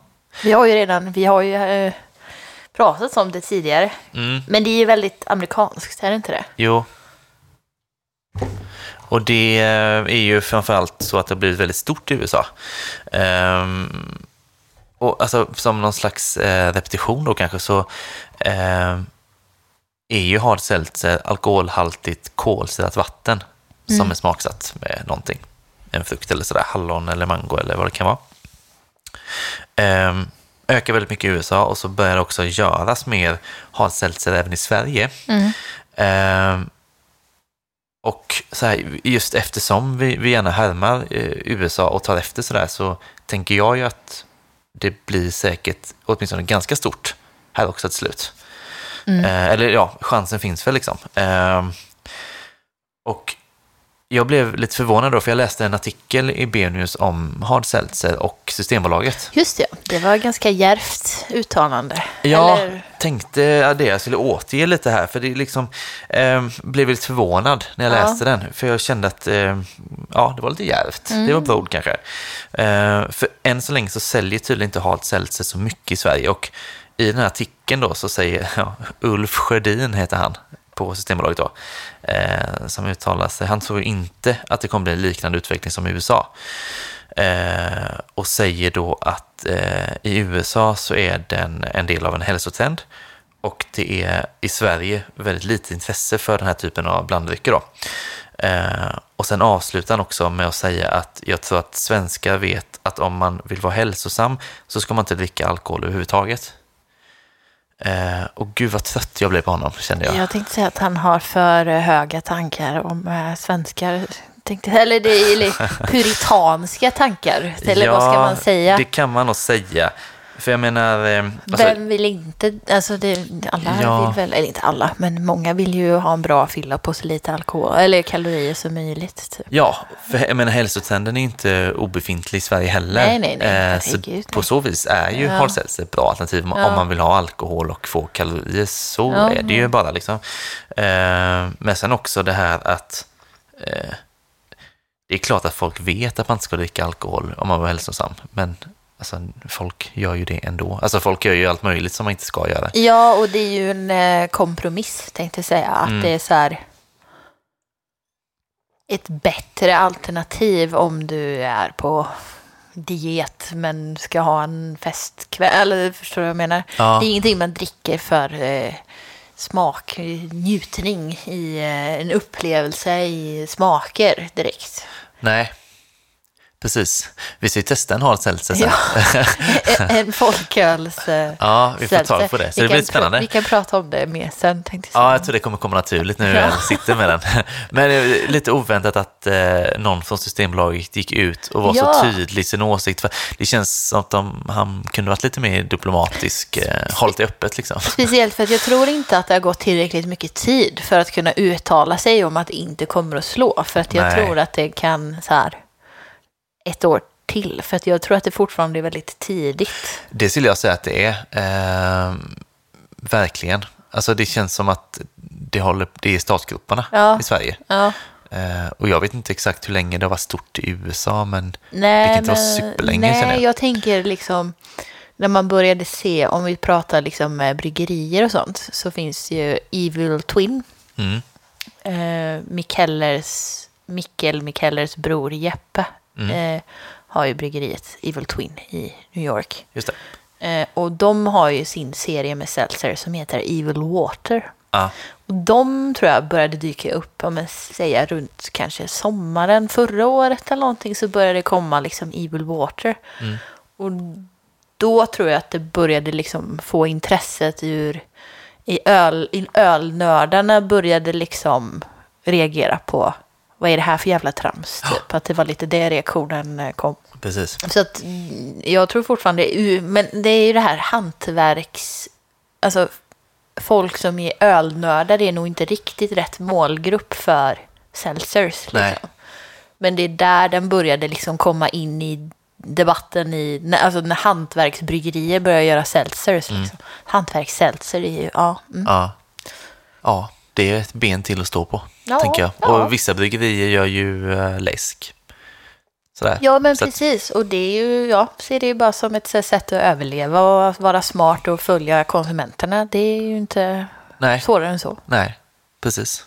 Vi har ju redan, vi har ju eh, pratat om det tidigare. Mm. Men det är ju väldigt amerikanskt, är det inte det? Jo. Och det är ju framförallt så att det har blivit väldigt stort i USA. Ehm, och alltså, som någon slags eh, repetition då kanske så eh, är ju hard seltzer alkoholhaltigt kolsyrat vatten Mm. som är smaksatt med någonting. En frukt eller sådär, hallon eller mango eller vad det kan vara. Eh, ökar väldigt mycket i USA och så börjar det också göras mer hard även i Sverige. Mm. Eh, och så här, just eftersom vi, vi gärna härmar eh, USA och tar efter sådär så tänker jag ju att det blir säkert åtminstone ganska stort här också till slut. Mm. Eh, eller ja, chansen finns väl liksom. Eh, och jag blev lite förvånad då, för jag läste en artikel i B-news om Hard Seltzer och Systembolaget. Just det, det var ganska djärvt uttalande. Ja, Eller, tänkte jag det. Jag skulle återge lite här, för det liksom eh, blev lite förvånad när jag Ja. läste den. För jag kände att eh, ja, det var lite djärvt. Mm. Det var bold kanske. Eh, för än så länge så säljer tydligen inte Hard Seltzer så mycket i Sverige. Och i den här artikeln då så säger (laughs) ja, Ulf Sjödin, heter han, på Systembolaget då, eh, som uttalar sig. Han tror inte att det kommer bli en liknande utveckling som i USA. Eh, och säger då att eh, i USA så är den en del av en hälsotrend och det är i Sverige väldigt lite intresse för den här typen av blanddrycker. Då. Eh, och sen avslutar han också med att säga att jag tror att svenskar vet att om man vill vara hälsosam så ska man inte dricka alkohol överhuvudtaget. Eh, och gud vad trött jag blev på honom kände jag. Jag tänkte säga att han har för eh, höga tankar om eh, svenskar. Tänkte, eller det är (laughs) puritanska tankar. Eller vad ska man säga? det kan man nog säga. För jag menar... eh, Alltså, Vem vill inte, alltså det, alla Ja. vill väl, eller inte alla, men många vill ju ha en bra fylla på så lite alkohol, eller kalorier som möjligt. Typ. Ja, för jag menar hälsotrenden är inte obefintlig i Sverige heller. Nej, nej, nej. Eh, så Herregud, på nej. så vis är ju Ja. seltzer ett bra alternativ om- Ja. om man vill ha alkohol och få kalorier. Så Ja. är det ju bara liksom. Eh, men sen också det här att eh, det är klart att folk vet att man inte ska dricka alkohol om man vill vara hälsosam. Men alltså, folk gör ju det ändå. Alltså folk gör ju allt möjligt som man inte ska göra. Ja, och det är ju en eh, kompromiss, tänkte jag säga. Att Mm. det är så här ett bättre alternativ om du är på diet men ska ha en festkväll. Eller förstår du vad jag menar? Ja. Det är ingenting man dricker för eh, smak, njutning i eh, en upplevelse i smaker direkt. Nej, precis. Vi ska ju testa en hard seltzer sen. Ja. (laughs) en en folköls... Eh, Ja, vi får tag på det. Så Vi det blir spännande. Vi kan prata om det mer sen, tänkte jag Ja, jag tror det kommer komma naturligt när vi Ja. sitter med den. (laughs) Men det är lite oväntat att eh, någon från Systembolaget gick ut och var Ja. så tydlig i sin åsikt. För det känns som att de, han kunde varit lite mer diplomatisk, eh, hållit det öppet liksom. Speciellt för att jag tror inte att det har gått tillräckligt mycket tid för att kunna uttala sig om att det inte kommer att slå. För att jag Nej. tror att det kan så här ett år till. För att jag tror att det fortfarande är väldigt tidigt. Det skulle jag säga att det är. Eh, verkligen. Alltså det känns som att det, håller, det är startgroparna Ja. i Sverige. Ja, Eh, och jag vet inte exakt hur länge det har varit stort i USA, men nej, Det kan inte vara men- superlänge, nej jag. jag tänker liksom när man började se, om vi pratar liksom bryggerier och sånt, så finns ju Evil Twin, mm, eh, Mikkellers, Mikkel Mikkellers bror Jeppe Mm. eh, har ju bryggeriet Evil Twin i New York. just. Eh, och de har ju sin serie med seltzer som heter Evil Water. Ja, Och de tror jag började dyka upp, om man säger runt kanske sommaren förra året eller någonting så började det komma liksom Evil Water. Mm. Och då tror jag att det började liksom få intresset ur i, öl, i ölnördarna började liksom reagera på vad är det här för jävla trams? Typ. Att det var lite det reaktionen eh, kom. precis. Så att mm, jag tror fortfarande, men det är ju det här hantverks... Alltså folk som är ölnördar är nog inte riktigt rätt målgrupp för seltzers. Liksom. Men det är där den började liksom komma in i debatten i, när- alltså när hantverksbryggerier börjar göra seltzers. Liksom. Hantverksseltzer är ju, ja. Mm. Ja. ja, det är ett ben till att stå på, Ja, tänker jag. ja. Och vissa bryggerier gör ju äh, läsk. Sådär. Ja, men Så att- precis. Och det är ju, jag ser det ju bara som ett sätt att överleva och att vara smart och följa konsumenterna. Det är ju inte nej, svårare än så. nej, precis.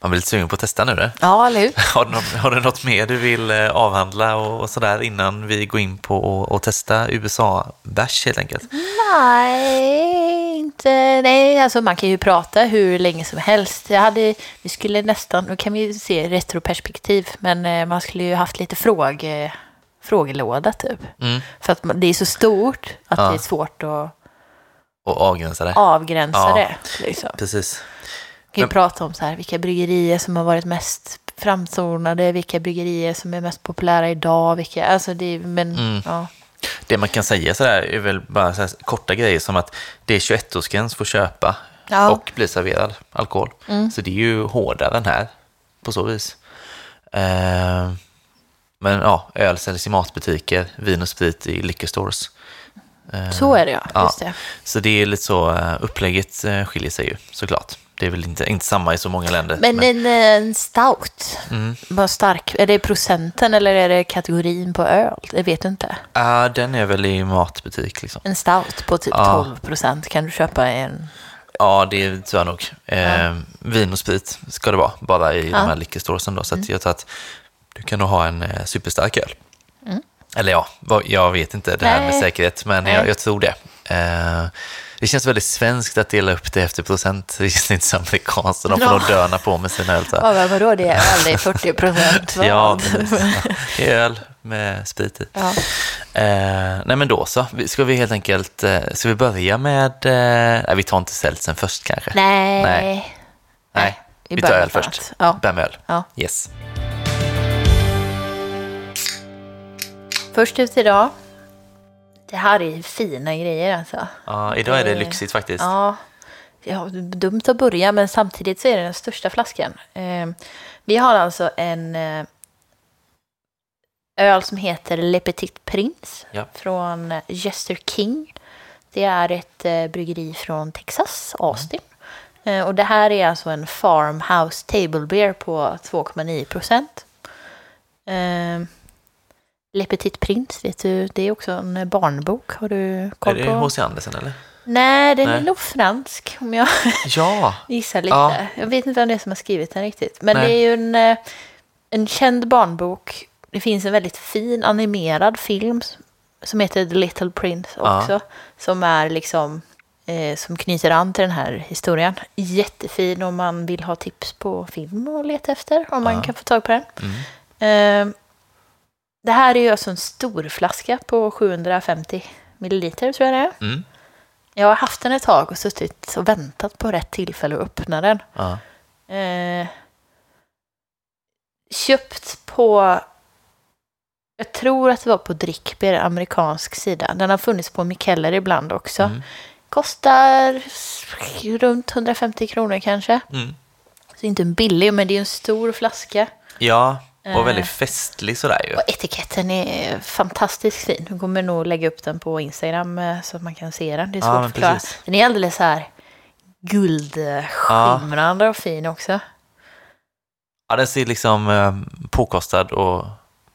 Man blir lite sugen på att testa nu. Det. Ja, eller hur? (laughs) Har, du något, har du något mer du vill eh, avhandla och, och sådär innan vi går in på att testa USA-bärs helt enkelt? Nej, inte. Nej, alltså man kan ju prata hur länge som helst. Jag hade, vi skulle nästan, nu kan vi se retroperspektiv, men eh, man skulle ju haft lite fråge, frågelåda typ. Mm. För att det är så stort att Ja. det är svårt att Och avgränsa det. avgränsa Ja. det. Liksom. Precis. Kan ju Men- prata om så här, vilka bryggerier som har varit mest framtonade, vilka bryggerier som är mest populära idag, vilka, alltså det men Mm. ja. Det man kan säga sådär är väl bara här korta grejer som att det är 21-årsgräns för att köpa Ja. Mm. och bli serverad alkohol. Så det är ju hårdare än här på så vis. Eh, men ja, öl säljs i matbutiker, vin och sprit i liquor stores. Eh, Så är det ja, ja. just det. Så det är lite så, eh, upplägget eh, skiljer sig ju såklart. Det är väl inte, inte samma i så många länder. Men en, en stout, Mm. vad stark, är det procenten eller är det kategorin på öl? Det vet du inte. Ja, den är väl i matbutik liksom. En stout på typ Ja. 12 procent kan du köpa en. Ja, det tror jag nog. Eh, Vin och sprit ska det vara, bara i de här liquor storesen då. Så att jag tror att du kan nog ha en eh, superstark öl. Mm. Eller ja, jag vet inte det här med Nej. säkerhet, men jag, jag tror det. Eh, det känns väldigt svenskt att dela upp det efter procent. Det känns inte så amerikanskt och de får Ja. nog döna på med sina öl. Ja, men vadå, det är är 40 procent. (laughs) Ja, det är öl med sprit i. ja. Eh, nej men då så, ska vi helt enkelt, eh, ska vi börja med, eh, nej vi tar inte seltsen först kanske. Nej. Nej. Nej, vi vi tar öl först. Ja. Börja med öl. Ja. Yes. Först ut idag. Det här är fina grejer alltså. Ja, idag är det Det- lyxigt faktiskt. Ja, ja, dumt att börja men samtidigt så är det den största flaskan. Eh, vi har alltså en eh, öl som heter Le Petit Prince Ja. från Jester King. Det är ett eh, bryggeri från Texas, Austin. Eh, och det här är alltså en farmhouse table beer på 2,9 procent. Le Petit Prince, vet du, det är också en barnbok. Har du Är koll det på? H.C. Andersen eller? Nej, den är Nej. nog fransk om jag (laughs) Ja, (laughs) gissar lite. Ja. Jag vet inte vem det är som har skrivit den riktigt. Men Nej. det är ju en, eh, en känd barnbok. Det finns en väldigt fin animerad film som heter The Little Prince Ja. också. Som är liksom eh, som knyter an till den här historien. Jättefin om man vill ha tips på film och leta efter. Om man Ja. kan få tag på den. Mm. Eh, det här är ju alltså en stor flaska på 750 milliliter tror jag det är. Mm. Jag har haft den ett tag och suttit och väntat på rätt tillfälle att öppna den. Ja. Eh, köpt på, jag tror att det var på Drickbeer, amerikansk sida. Den har funnits på Mikkeller ibland också. Mm. Kostar runt 150 kronor kanske. Mm. Så inte en billig, men det är en stor flaska. ja. Och väldigt festlig sådär ju. Och etiketten är fantastiskt fin. Jag kommer nog lägga upp den på Instagram eh, så att man kan se den. Det är Ja, svårt men att förklara. precis. Den är alldeles så här guldskimrande och fin också. Ja, den ser liksom eh, påkostad och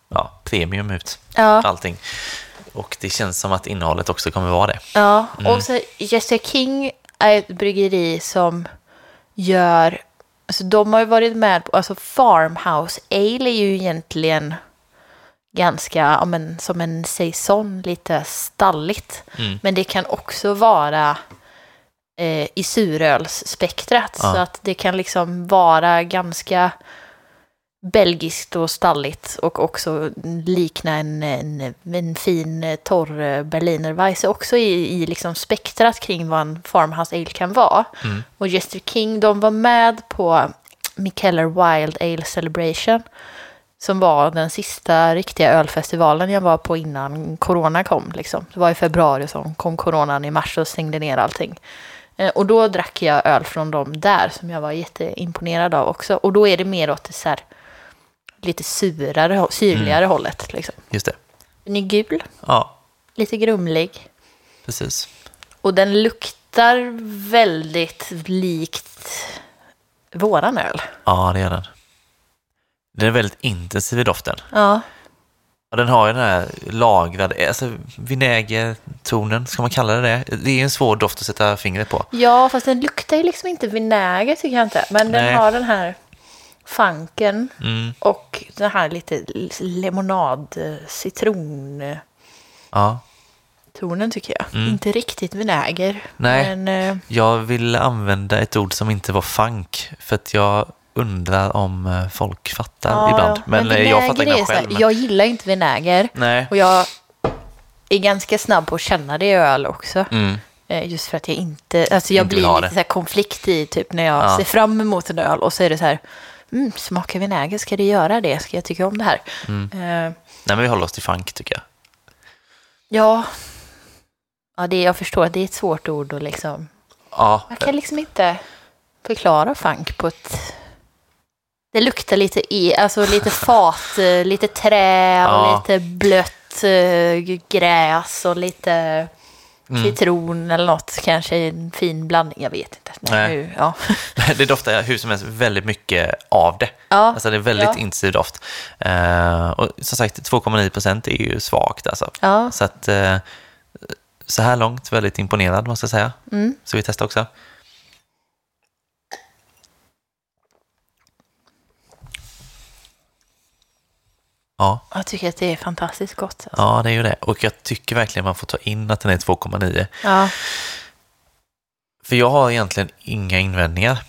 ja, premium ut, Ja, allting. Och det känns som att innehållet också kommer vara det. ja. Mm. och så Jessica King är ett bryggeri som gör, alltså de har ju varit med på, alltså Farmhouse Ale är ju egentligen ganska, ja, men, som en saison, lite stalligt. Mm. Men det kan också vara eh, i surölsspektrat. Ja. Så att det kan liksom vara ganska belgiskt och stalligt och också likna en, en, en fin eh, torr eh, Berliner Weisse också i, i liksom spektrat kring vad en farmhouse ale kan vara. Mm. Och Jester King, de var med på Mikkeller Wild Ale Celebration som var den sista riktiga ölfestivalen jag var på innan corona kom. Liksom. Det var i februari som kom coronan i mars och stängde ner allting. Eh, Och då drack jag öl från dem där som jag var jätteimponerad av också. Och då är det mer åt det så här, lite surare, syrligare hållet. Liksom. Just det. Den är gul, Ja, lite grumlig. precis. Och den luktar väldigt likt våran öl. Ja, det är den. Den är väldigt intensiv i doften. Ja, Och den har ju den här lagrade, alltså vinägertonen, ska man kalla det det? Det är en svår doft att sätta fingret på. ja fast den luktar ju liksom inte vinäger tycker jag inte. Men den Nej. har den här Fanken Mm. och den här lite lemonad, citron Ja. tonen tycker jag. Mm. Inte riktigt vinäger. Nej. Men eh, Jag vill använda ett ord som inte var funk, för att jag undrar om eh, folk fattar ja, ibland. Men, eh, jag fattar inte själv. Men... Jag gillar inte vinäger. Nej. Och jag är ganska snabb på att känna det i öl också. Mm. Just för att jag inte, alltså jag Inte blir lite det. så här konflikt i typ när jag Ja. ser fram emot en öl och så är det så här, mm, smakar vinäger, ska det göra det? Ska jag tycka om det här? Mm. Eh, Nej, men vi håller oss till funk tycker jag. ja, ja det, jag förstår att det är ett svårt ord och liksom, Ja, jag kan liksom inte förklara funk på ett... Det luktar lite, i, alltså lite (laughs) fat, eh, lite trä och Ja. lite blött eh, gräs och lite Mm. citron eller något. Kanske en fin blandning, jag vet inte. Nej, Nej. nu, ja. (laughs) det doftar hur som helst väldigt mycket av det. Ja, Alltså det är väldigt Ja. intensiv doft. Eh, och som sagt, 2,9 procent är ju svagt alltså. ja. Så att eh, så här långt väldigt imponerad måste jag säga. Mm. Så vi testar också. Ja, Jag tycker att det är fantastiskt gott. Alltså. ja, det är ju det. Och jag tycker verkligen man får ta in att den är 2,9. Ja. För jag har egentligen inga invändningar.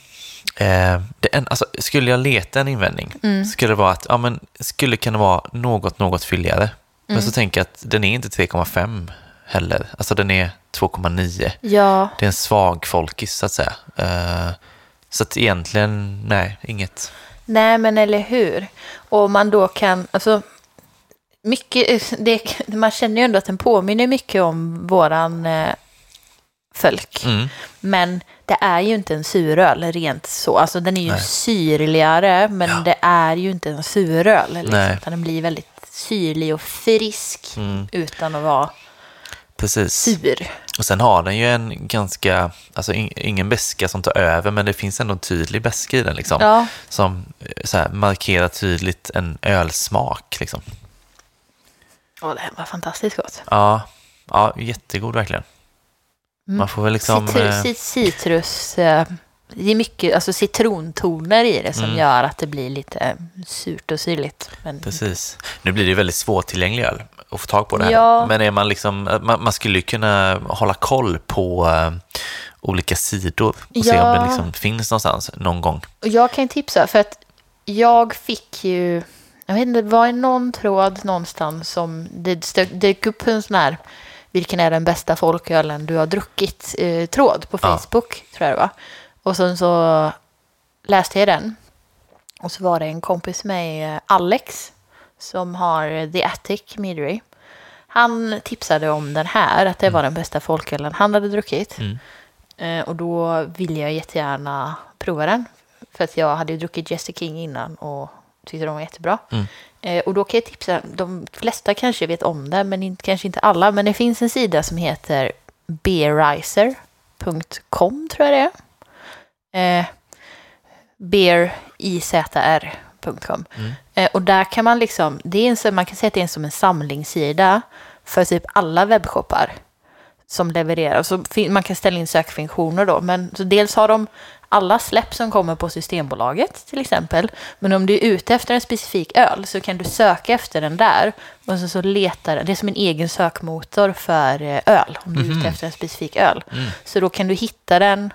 Eh, det en, alltså, skulle jag leta en invändning Mm. skulle det vara att ja, men, skulle kunna vara något, något fylligare. Men Mm. så tänker jag att den är inte 3,5 heller. Alltså den är 2,9. ja, Det är en svag folkis så att säga. Eh, så att egentligen, nej, inget. Nej men eller hur. Och man då kan, alltså mycket, det, man känner ju ändå att den påminner mycket om våran eh, folk. Mm. Men det är ju inte en suröl rent så. Alltså den är ju Nej. syrligare, men Ja. det är ju inte en suröl. Liksom, den blir väldigt syrlig och frisk Mm. utan att vara Precis. sur. Och sen har den ju en ganska, alltså in, ingen beska som tar över, men det finns ändå en tydlig beska i den liksom. Ja, Som eh, så här, markerar tydligt en ölsmak liksom. och det här var fantastiskt gott. Ja, ja jättegod verkligen. Mm. Man får väl liksom... Citru- eh, cit- citrus, eh, det är mycket alltså citrontoner i det som Mm. gör att det blir lite surt och syrligt. Men Precis. Nu blir det ju väldigt svårtillgänglig öl att få tag på det här. Ja. Men är man liksom, man, man skulle ju kunna hålla koll på eh, olika sidor och se om Ja. det liksom finns någonstans någon gång. Och jag kan ju tipsa, för att jag fick ju, jag vet inte, det var någon tråd någonstans som det dök upp en sån här, vilken är den bästa folkölen du har druckit, eh, tråd på Ja. Facebook, tror jag det var. Och sen så läste jag den. Och så var det en kompis med Alex, som har The Attic Meadery. Han tipsade om den här, att det var den bästa folkölen han hade druckit. Mm. Eh, och då ville jag jättegärna prova den. För att jag hade ju druckit Jesse King innan och tyckte de var jättebra. Mm. Eh, och då kan jag tipsa, de flesta kanske vet om det, men inte, kanske inte alla. Men det finns en sida som heter beerizer.com tror jag det är. Eh, beerizr.com. Mm. Eh, och där kan man liksom, det är en, så- man kan säga att det är som en samlingssida för typ alla webbshoppar som levererar. Så man kan ställa in sökfunktioner då. Men så dels har de alla släpp som kommer på Systembolaget till exempel. Men om du är ute efter en specifik öl så kan du söka efter den där. Och så, så letar det är som en egen sökmotor för eh, öl. Om du är ute Mhm. efter en specifik öl. Mm. Så då kan du hitta den.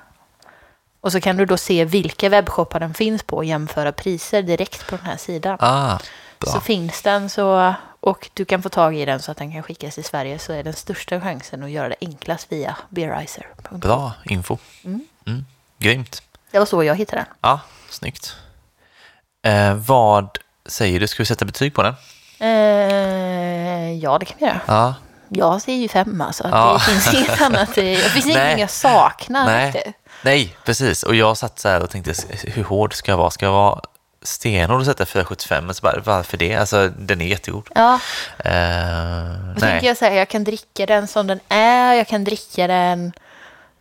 Och så kan du då se vilka webbshoppar den finns på och jämföra priser direkt på den här sidan. Ah, bra. Så finns den så, och du kan få tag i den så att den kan skickas till Sverige så är den största chansen att göra det enklast via beerizer.com. Bra info. Mm. Mm. Grymt. Det var så jag hittade den. Ja, snyggt. Eh, vad säger du? Ska vi sätta betyg på den? Eh, ja, det kan vi göra. Ja. Jag ser ju fem alltså. Ja. Det finns inget annat. (laughs) Det finns ingenting jag saknar. Nej. riktigt. Nej, precis. Och jag satt så här och tänkte, hur hård ska jag vara? Ska jag vara stenhård och sätta 4,75? Men så bara, varför det? Alltså, den är jättegod. Ja, Eh, då tänker nej. jag så här, jag kan dricka den som den är. Jag kan dricka den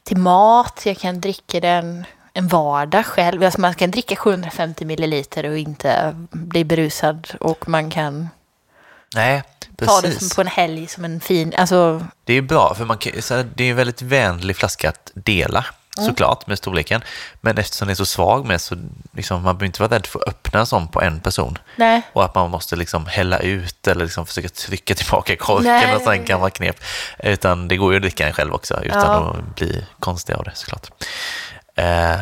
till mat. Jag kan dricka den en vardag själv. Alltså man kan dricka 750 milliliter och inte bli berusad. Och man kan nej, ta det som precis. på en helg som en fin... Alltså, Det är bra, för man kan, så här, det är en väldigt vänlig flaska att dela. Såklart, med storleken. Men eftersom det är så svag med så liksom, man behöver inte vara rädd för att öppna en sån på en person. Nej. Och att man måste liksom hälla ut eller liksom försöka trycka tillbaka korken Nej. och sånt gammalt knep. Utan det går ju att dricka den själv också utan Ja. att bli konstig av det såklart. Eh,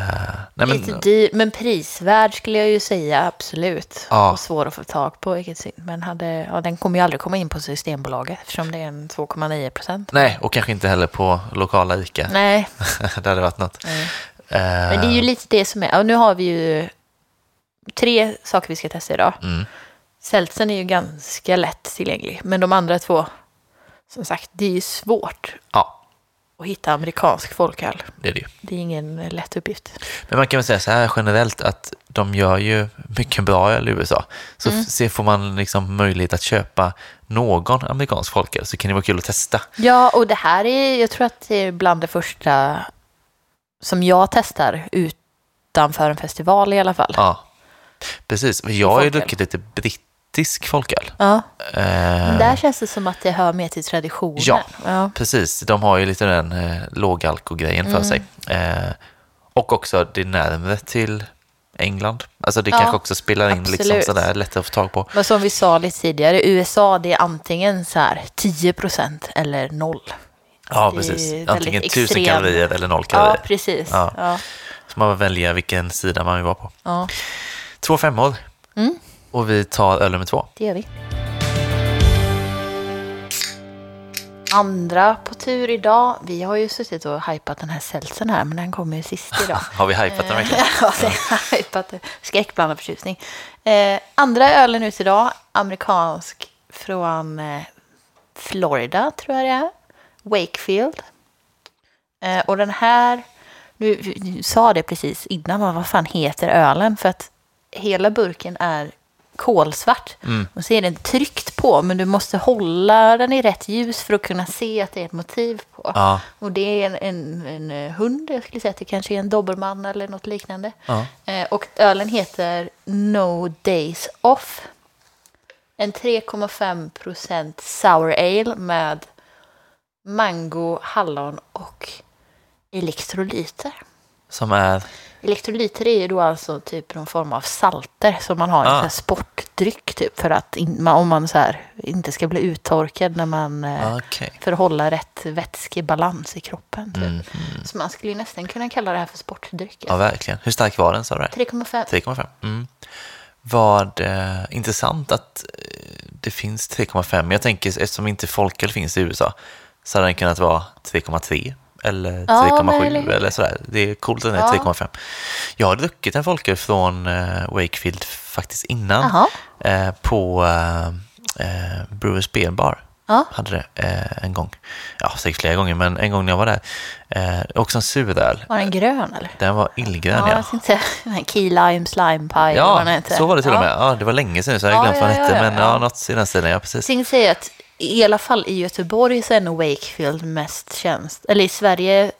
nej, Lite men, dyr, men prisvärd skulle jag ju säga, absolut. Ja. Och svår att få tag på, vilket synd. Men hade, ja, den kommer ju aldrig komma in på Systembolaget eftersom det är en 2,9 procent. nej, och kanske inte heller på lokala ICA. (laughs) Nej, det hade varit något. Eh, men det är ju lite det som är. Ja, nu har vi ju tre saker vi ska testa idag. mm, Seltzen är ju ganska lätt tillgänglig, men de andra två, som sagt, det är ju svårt ja, att hitta amerikansk folköl. det är det ju. Det är ingen lätt uppgift. Men man kan väl säga så här generellt att de gör ju mycket bra öl i USA. Så Mm. får man liksom möjlighet att köpa någon amerikansk folköl så kan det vara kul att testa. Ja, och det här är, jag tror att det är bland det första som jag testar utanför en festival i alla fall. Ja, precis. Jag har ju druckit lite brittisk folköl. Ja, Eh, men där känns det som att det hör mer till traditionen. Ja. ja. Precis, de har ju lite den eh, lågalkogrejen Mm. för sig. Eh, och också det är närmare till England. Alltså det Ja, kanske också spelar in liksom absolut. sådär lättare att få tag på. Men som vi sa lite tidigare, USA det är antingen så här 10 procent eller noll. Ja, Det precis. Antingen extrem. kalorier eller noll Ja, kalorier. precis. Ja. Ja. Så man får välja vilken sida man vill vara på. Ja, Två femmor. Mm. Och vi tar öl nummer två. det gör vi. Andra på tur idag. Vi har ju suttit och hypat den här seltzen här, men den kommer ju sist (laughs) idag. Har vi hypat den verkligen? (laughs) Ja, det är hypat. Skräckblandad förtjusning. Eh, andra ölen ut idag, amerikansk från eh, Florida, tror jag det är. Wakefield. Eh, och den här, nu, nu sa det precis innan, vad fan heter ölen? För att hela burken är kolsvart. Mm. Och så är den tryckt på, men du måste hålla den i rätt ljus för att kunna se att det är ett motiv på. Ja. Och det är en, en, en eh, hund, jag skulle säga att det kanske är en dobermann eller något liknande. Ja. Eh, och ölen heter No Days Off. En 3,5 procent sour ale med mango, hallon och elektrolyter. Som är... Elektrolyter är ju då alltså typ någon form av salter som man har i Ah. sportdryck typ för att in, om man så här inte ska bli uttorkad när man eh, Okej. för att hålla rätt vätskebalans i kroppen. Typ. Mm. Så man skulle ju nästan kunna kalla det här för sportdryck. Ja, verkligen. Hur stark var den sa du? det? 3,5. 3,5. Mm. Vad eh, intressant att eh, det finns 3,5. Jag tänker eftersom inte folköl finns i USA så hade den kunnat vara 3,3 eller Ja, men eller 3,7 hur? eller sådär. Det är coolt att den är Ja. 3,5. Jag har druckit en folköl från eh, Wakefield faktiskt innan eh, på eh, Brewers Beer Bar. Ja. Hade det eh, en gång. Ja, säkert flera gånger, men en gång när jag var där. Eh, också en suröl. Var den grön eller? Den var illgrön, Ja, ja. jag (laughs) här Key Lime Slime Pie. eller vad den Ja, så var det till ja. och med. Ja, det var länge sedan så jag har Ja, glömt vad den ja, hette. ja, Men ja. ja, något i den stilen, ja precis. Tänkte säga att i alla fall i Göteborg så är nog Wakefield mest tjänst. Eller i Sverige,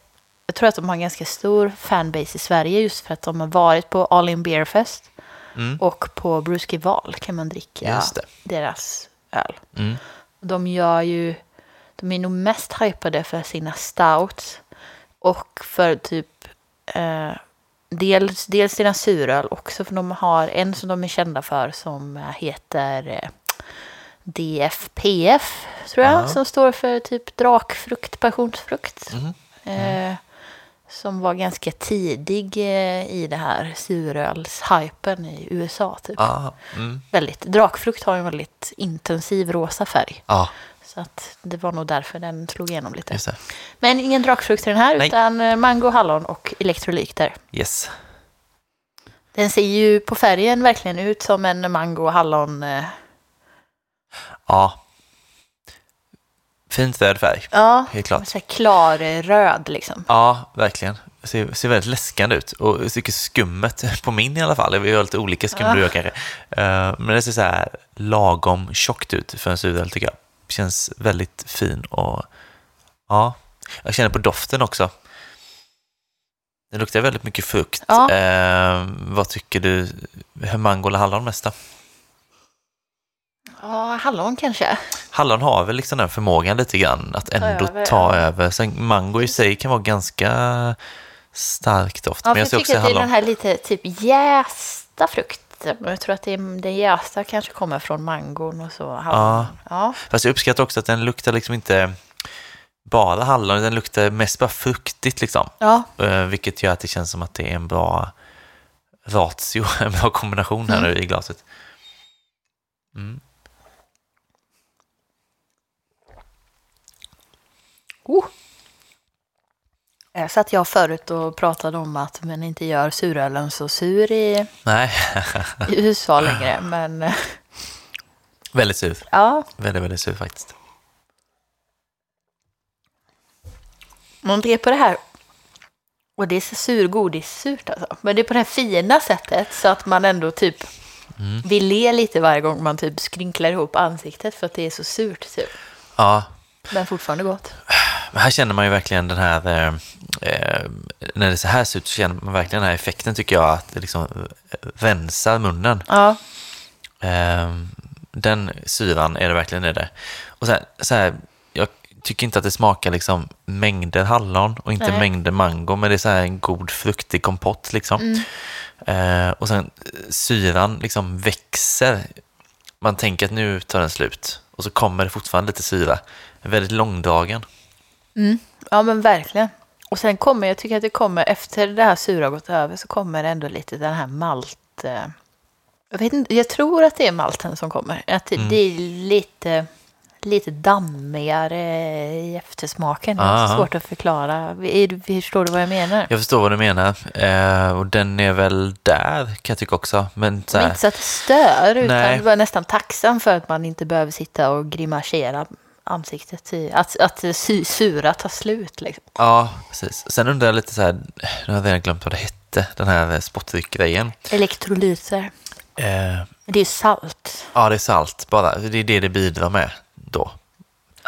jag tror att de har en ganska stor fanbase i Sverige just för att de har varit på All In Beer Fest. Mm. Och på Bruski Val kan man dricka deras öl. Mm. De gör ju, de är nog mest hypade för sina stouts. Och för typ, eh, dels, dels sina suröl också. För de har en som de är kända för som heter eh, DFPF, tror jag. Ja. Som står för typ drakfrukt, passionsfrukt. Mhm. Eh, som var ganska tidig eh, i det här surölshypen i USA. Typ. Ja, mm. Väldigt, drakfrukt har en väldigt intensiv rosa färg. ja, Så att det var nog därför den slog igenom lite. Men ingen drakfrukt i den här, Nej. utan eh, mango, hallon och elektrolyter. Yes. Den ser ju på färgen verkligen ut som en mango, hallon. Ja. Fint röd färg, ja, helt klart. så klar eh, röd liksom. Ja, verkligen. Ser, ser väldigt läskande ut. Och tycker skummet, (laughs) på min i alla fall, vi har lite olika skum Ja. kanske. Eh, men det ser så här lagom tjockt ut för en suröl tycker jag. Känns väldigt fin och ja, jag känner på doften också. Det luktar väldigt mycket frukt. Ja. Eh, vad tycker du? Mango eller hallon mest då? Ja, hallon kanske. Hallon har väl liksom den förmågan lite grann att ändå över, ta ja. över. Sen mango i sig kan vara ganska stark doft. Ja, Men jag jag tycker också att det är den här lite typ jästa frukten. Jag tror att det är, den jästa kanske kommer från mangon och så. hallon. Ja. Fast jag uppskattar också att den luktar liksom inte bara hallon, den luktar mest bara fruktigt liksom. Ja. Eh, vilket gör att det känns som att det är en bra ratio, (laughs) en bra kombination här Mm. nu i glaset. Mm. Oh. Satt jag förut och pratade om att man inte gör surölen så sur i, Nej, i USA längre. Men väldigt sur. ja, Väldigt, väldigt sur faktiskt. man det är på det här. Och det är så surgodis-surt alltså. Men det är på det här fina sättet så att man ändå typ Mm. vill le lite varje gång man typ skrynklar ihop ansiktet för att det är så surt. Typ. Ja, Men fortfarande gott. men här känner man ju verkligen den här, eh, eh, när det så här ser ut så känner man verkligen den här effekten tycker jag, att det liksom eh, rensar munnen. Ja, Eh, den syran är det verkligen i det. Och så här, så här, jag tycker inte att det smakar liksom mängder hallon och inte Nej. mängder mango, men det är så här en god fruktig kompott liksom. Eh, och sen eh, syran liksom växer. Man tänker att nu tar den slut och så kommer det fortfarande lite syra. Väldigt långdragen. ja men verkligen. Och sen kommer, jag tycker att det kommer, efter det här sura har gått över så kommer det ändå lite den här malt... Eh, jag, vet inte, jag tror att det är malten som kommer. Att det, det är lite, lite dammigare i eftersmaken. Det är svårt att förklara. Du- Förstår du vad jag menar? Jag förstår vad du menar. Eh, och den är väl där kan jag tycka också. Men så Men inte så att det stör, utan Nej. jag var nästan tacksam för att man inte behöver sitta och grimasera ansiktet. I, att, att sy- sura tar slut. Liksom. Ja, precis. Sen undrar jag lite så här, nu har jag redan glömt vad det hette, den här sportdryck-grejen. Elektrolyter. Eh, Det är salt. ja, det är salt bara. Det är det det bidrar med då.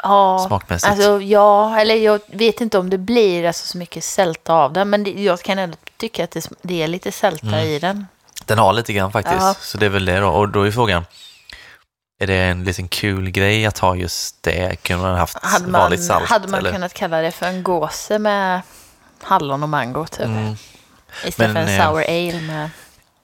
Ja, Smakmässigt. Alltså, ja, eller jag vet inte om det blir alltså, så mycket sälta av den, men det, jag kan ändå tycka att det, det är lite sälta Mm. i den. Den har lite grann faktiskt, Ja. så det är väl det då. Och då är frågan, är det en liten kul grej att ha just det? Kunde man ha haft Hade man, vanligt salt? hade man eller? kunnat kalla det för en gåse med hallon och mango typ. Mm. Istället Men, för en eh, sour ale med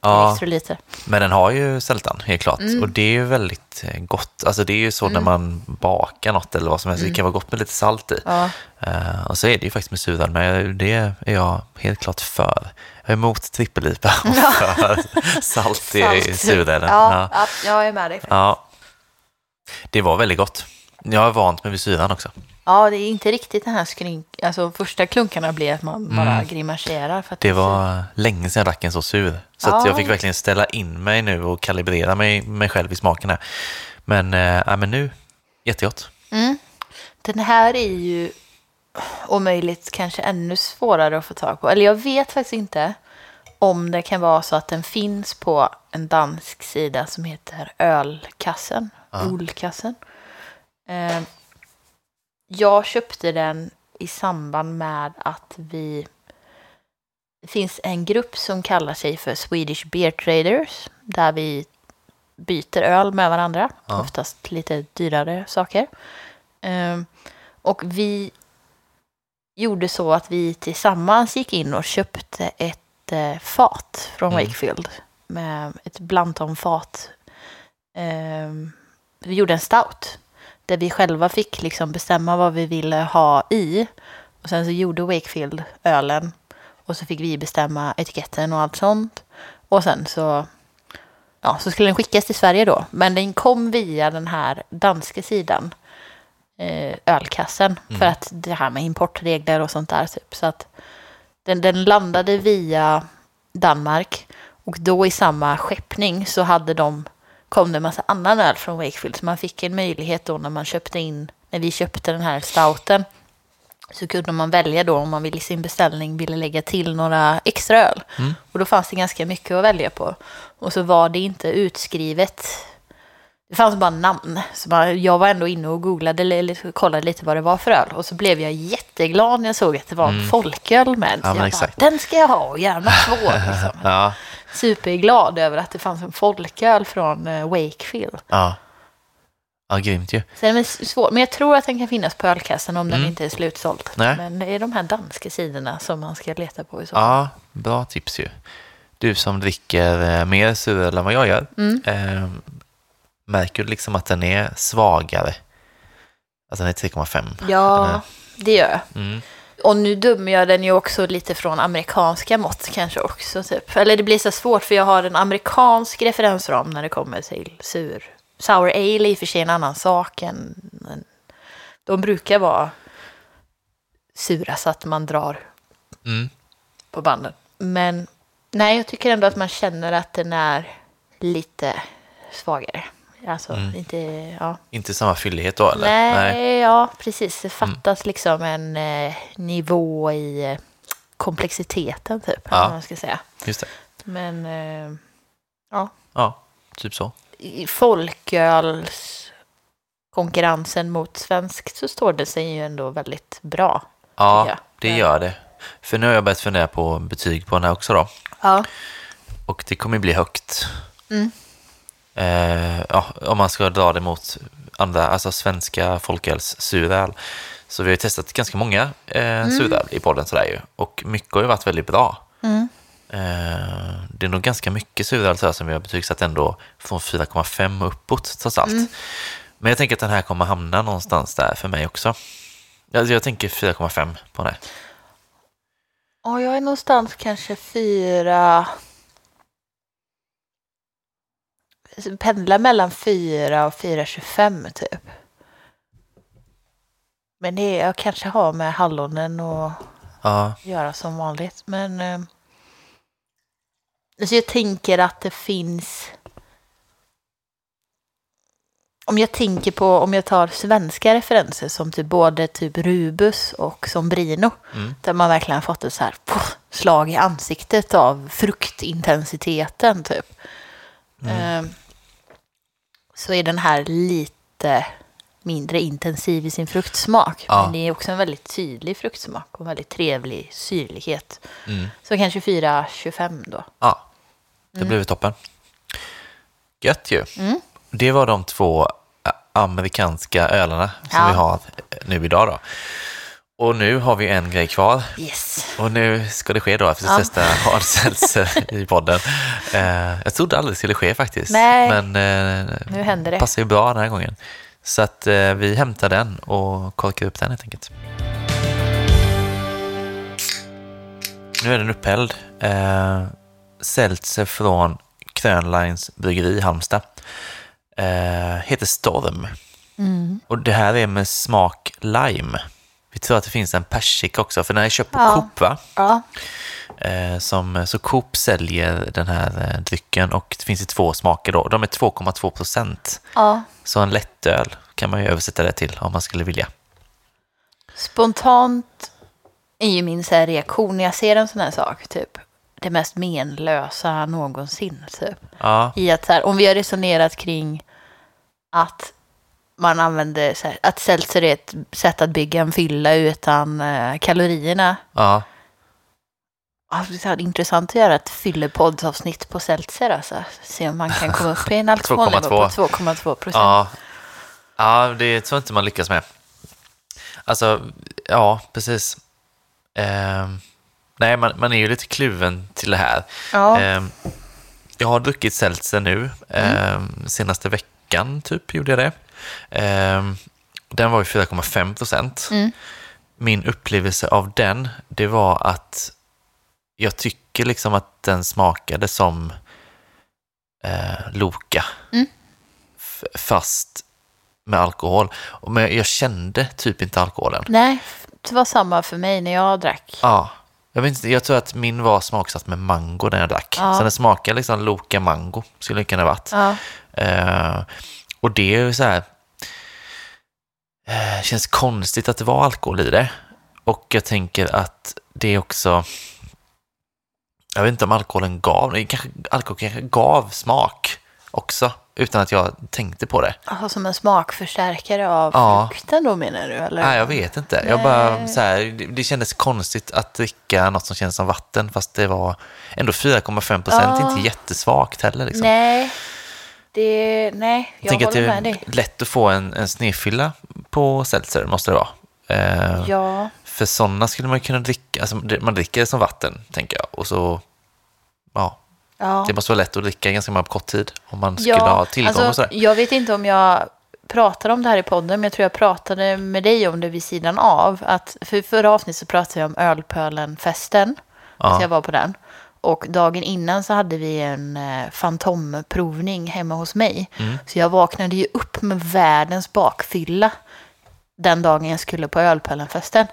Ja, elektrolyter. men den har ju sältan, helt klart. Mm. Och det är ju väldigt eh, gott. Alltså det är ju så när man bakar något eller vad som helst. Det kan vara gott med lite salt i. Ja. Eh, och så är det ju faktiskt med suran, men det är jag helt klart för. Jag är emot trippellipa och för salt i surdelen. Ja, Ja. ja, jag är med dig. ja. Det var väldigt gott. Jag är vant med syran också. Ja, det är inte riktigt den här skrynk... Alltså första klunkarna blir att man bara grimaserar. För att Mm. Det var länge sedan jag drack en så sur. Så att Ja. jag fick verkligen ställa in mig nu och kalibrera mig, mig själv i smaken här. Men, äh, ja, men nu, jättegott. Mm. Den här är ju om möjligt kanske ännu svårare att få tag på. Eller jag vet faktiskt inte om det kan vara så att den finns på en dansk sida som heter Ölkassen, Olkassen. Eh, jag köpte den i samband med att vi... Det finns en grupp som kallar sig för Swedish Beer Traders där vi byter öl med varandra, Ja. oftast lite dyrare saker. Ehm, och vi gjorde så att vi tillsammans gick in och köpte ett eh, fat från Mm. Wakefield med ett blandtomfat. Ehm, vi gjorde en stout där vi själva fick liksom bestämma vad vi ville ha i. Och sen så gjorde Wakefield ölen och så fick vi bestämma etiketten och allt sånt. Och sen så, ja, så skulle den skickas till Sverige då. Men den kom via den här danska sidan, eh, ölkassen. För att det här med importregler och sånt där typ. Så att den, den landade via Danmark. Och då i samma skeppning så hade de, kom det en massa annan öl från Wakefield. Så man fick en möjlighet då när man köpte in, när vi köpte den här stouten. Så kunde man välja då om man ville i sin beställning ville lägga till några extra öl. Och då fanns det ganska mycket att välja på. Och så var det inte utskrivet. Det fanns bara namn. Så man, jag var ändå inne och googlade eller kollade lite vad det var för öl. Och så blev jag jätteglad när jag såg att det var en folköl med. Mm. Ja, jag bara, den ska jag ha och gärna (laughs) två. Liksom. Ja, Superglad över att det fanns en folköl från eh, Wakefield. ja. Ja, grymt ju. Så den är svår, men jag tror att den kan finnas på ölkassan om den Mm. inte är slutsåld. Nej. Men det är de här danska sidorna som man ska leta på i så. Ja, bra tips ju. Du som dricker eh, mer suröl än vad jag gör, Mm. eh, märker du liksom att den är svagare? Alltså den är 3,5. Den Ja, är- det gör jag. Mm. Och nu dömer jag den ju också lite från amerikanska mått kanske också. Typ. Eller det blir så svårt för jag har en amerikansk referensram när det kommer till sur. Sour ale är i och för sig en annan sak än... än- De brukar vara sura så att man drar Mm. på banden. Men nej, jag tycker ändå att man känner att den är lite svagare. Alltså Mm. inte, ja. Inte samma fyllighet då eller? Nej, ja precis. Det Mm. fattas liksom en eh, nivå i eh, komplexiteten typ. Ja. man ska säga. Just det. Men eh, Ja, typ så. i folköls konkurrensen mot svenskt så står det sig ju ändå väldigt bra. Ja, det Ja. gör det. För nu har jag börjat fundera på betyg på den här också då. Ja. Och det kommer bli högt. Mm. Eh, ja, om man ska dra det mot andra, alltså svenska folköls suröl. Så vi har testat ganska många eh, suröl i podden sådär ju. Och mycket har ju varit väldigt bra. Mm. Eh, det är nog ganska mycket suröl som vi har betygsatt ändå från 4,5 och uppåt trots allt. Mm. Men jag tänker att den här kommer hamna någonstans där för mig också. Alltså jag tänker 4,5 på den här. Och jag är någonstans kanske fyra... Pendlar mellan fyra och 4,25 typ. Men det jag kanske har med hallonen att Ja, göra som vanligt. Men eh, alltså jag tänker att det finns... Om jag tänker på, om jag tar svenska referenser som typ både typ Rubus och som Brino. Mm. Där man verkligen har fått ett så här poff, slag i ansiktet av fruktintensiteten typ. Mm. Så är den här lite mindre intensiv i sin fruktsmak. Ja. Men det är också en väldigt tydlig fruktsmak och en väldigt trevlig syrlighet. Mm. Så kanske 4,25 då. Ja, det blev toppen. Gött ju. Mm. Det var de två amerikanska ölarna som Ja. vi har nu idag då. Och nu har vi en grej kvar. Yes. Och nu ska det ske då efter att Ja. testa hard seltzer i podden. Eh, jag trodde aldrig det skulle ske faktiskt. Nej. Men eh, Nu händer det. passar ju bra den här gången. Så att eh, vi hämtar den och korkar upp den helt enkelt. Nu är den upphälld. Eh, seltzer från Krönlines bryggeri i Halmstad. Eh, heter Storm. Mm. Och det här är med smak lime. Vi tror att det finns en persika också, för den är köpt på Ja. Coop va? Ja. Eh, som, så Coop säljer den här eh, drycken och det finns i två smaker då. De är 2,2 procent. ja. Så en lättöl kan man ju översätta det till om man skulle vilja. Spontant är ju min så reaktion när jag ser en sån här sak. Typ det mest menlösa någonsin. Typ. Ja, I att så här, om vi har resonerat kring att man använder här, att seltzer är ett sätt att bygga en fylla utan eh, kalorierna. ja, Ja, Det är intressant att göra ett fyllepoddsavsnitt på seltzer. Alltså. Se om man kan komma upp i en (laughs) alkoholnivå på 2,2 procent. ja. Ja, det tror jag inte man lyckas med. Alltså, ja, precis. Ehm, nej, man, man är ju lite kluven till det här. Ja. Ehm, jag har druckit seltzer nu. Ehm, senaste veckan typ gjorde jag det. Ehm, den var ju 4,5 procent. Mm. Min upplevelse av den, det var att jag tycker liksom att den smakade som eh, Loka. Mm. Fast med alkohol. Men jag kände typ inte alkoholen. Nej, det var samma för mig när jag drack. Ja, jag, vet inte, jag tror att min var smaksatt med mango när jag drack. Ja. Så den smakar liksom Loka mango, skulle det kunna ha varit. Ja. Eh, och det är ju så här, eh, känns konstigt att det var alkohol i det. Och jag tänker att det också, jag vet inte om alkoholen gav, kanske, alkohol kanske gav smak också, utan att jag tänkte på det. Alltså som en smakförstärkare av Ja. frukten då menar du? Eller? Nej, jag vet inte. Jag bara, så här, det, det kändes konstigt att dricka något som känns som vatten, fast det var ändå 4,5 procent, Ja. inte jättesvagt heller. Liksom. Nej. det, nej, jag, Jag tänker att det med är dig. lätt att få en, en snedfylla på seltzer, måste det vara. Eh, Ja, För sådana skulle man kunna dricka, alltså man dricker det som vatten, tänker jag. Och så, ja, ja. det måste vara lätt att dricka ganska många på kort tid om man skulle ha tillgång och alltså, sådär. Jag vet inte om jag pratade om det här i podden, men jag tror jag pratade med dig om det vid sidan av. Att för förra avsnittet så pratade jag om ölpölen-festen, Ja. så jag var på den. Och dagen innan så hade vi en eh, fantomprovning hemma hos mig. Mm. Så jag vaknade ju upp med världens bakfylla den dagen jag skulle på ölpölenfesten.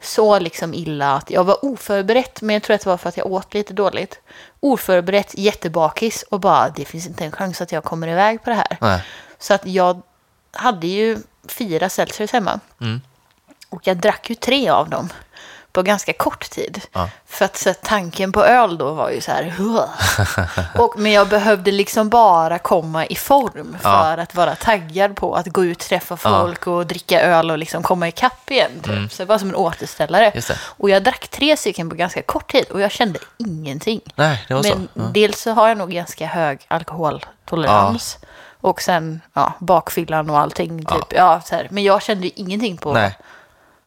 Så liksom illa att jag var oförberett, men jag tror att det var för att jag åt lite dåligt. Oförberett, jättebakis och bara det finns inte en chans att jag kommer iväg på det här. Nej. Så att jag hade ju fyra seltzers hemma. Mm. Och jag drack ju tre av dem på ganska kort tid. Ja. För att så, tanken på öl då var ju så här... Och, men jag behövde liksom bara komma i form för Ja. att vara taggad på att gå ut, träffa folk och dricka öl och liksom komma ikapp igen. Typ. Så det var som en återställare. Mm. Och jag drack tre stycken på ganska kort tid och jag kände ingenting. Nej, det var Men så. Ja. dels så har jag nog ganska hög alkoholtolerans. Och sen ja, bakfyllan och allting. Typ. Ja. så här. Men jag kände ju ingenting på... Nej.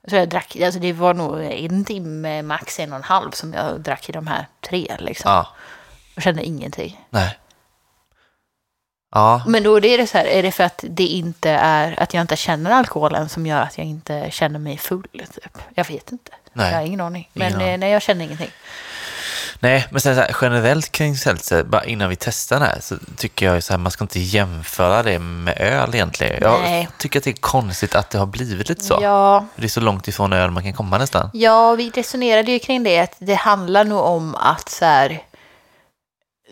Så jag drack, alltså det var nog en timme, max en och en halv som jag drack i de här tre. Liksom. Ja. Jag kände ingenting. Nej. Ja, Men då är det så här, är det för att det inte är, att jag inte känner alkoholen som gör att jag inte känner mig full? Typ? Jag vet inte. Nej. Jag har ingen aning. Ingen Men aning. eh, nej, jag känner ingenting. Nej, men sen så här, generellt kring seltzer, bara innan vi testar det här, så tycker jag så här, man ska inte jämföra det med öl egentligen. Jag Nej. tycker att det är konstigt att det har blivit lite så. Ja, Det är så långt ifrån öl man kan komma nästan. Ja, vi resonerade ju kring det. Att det handlar nog om att så här,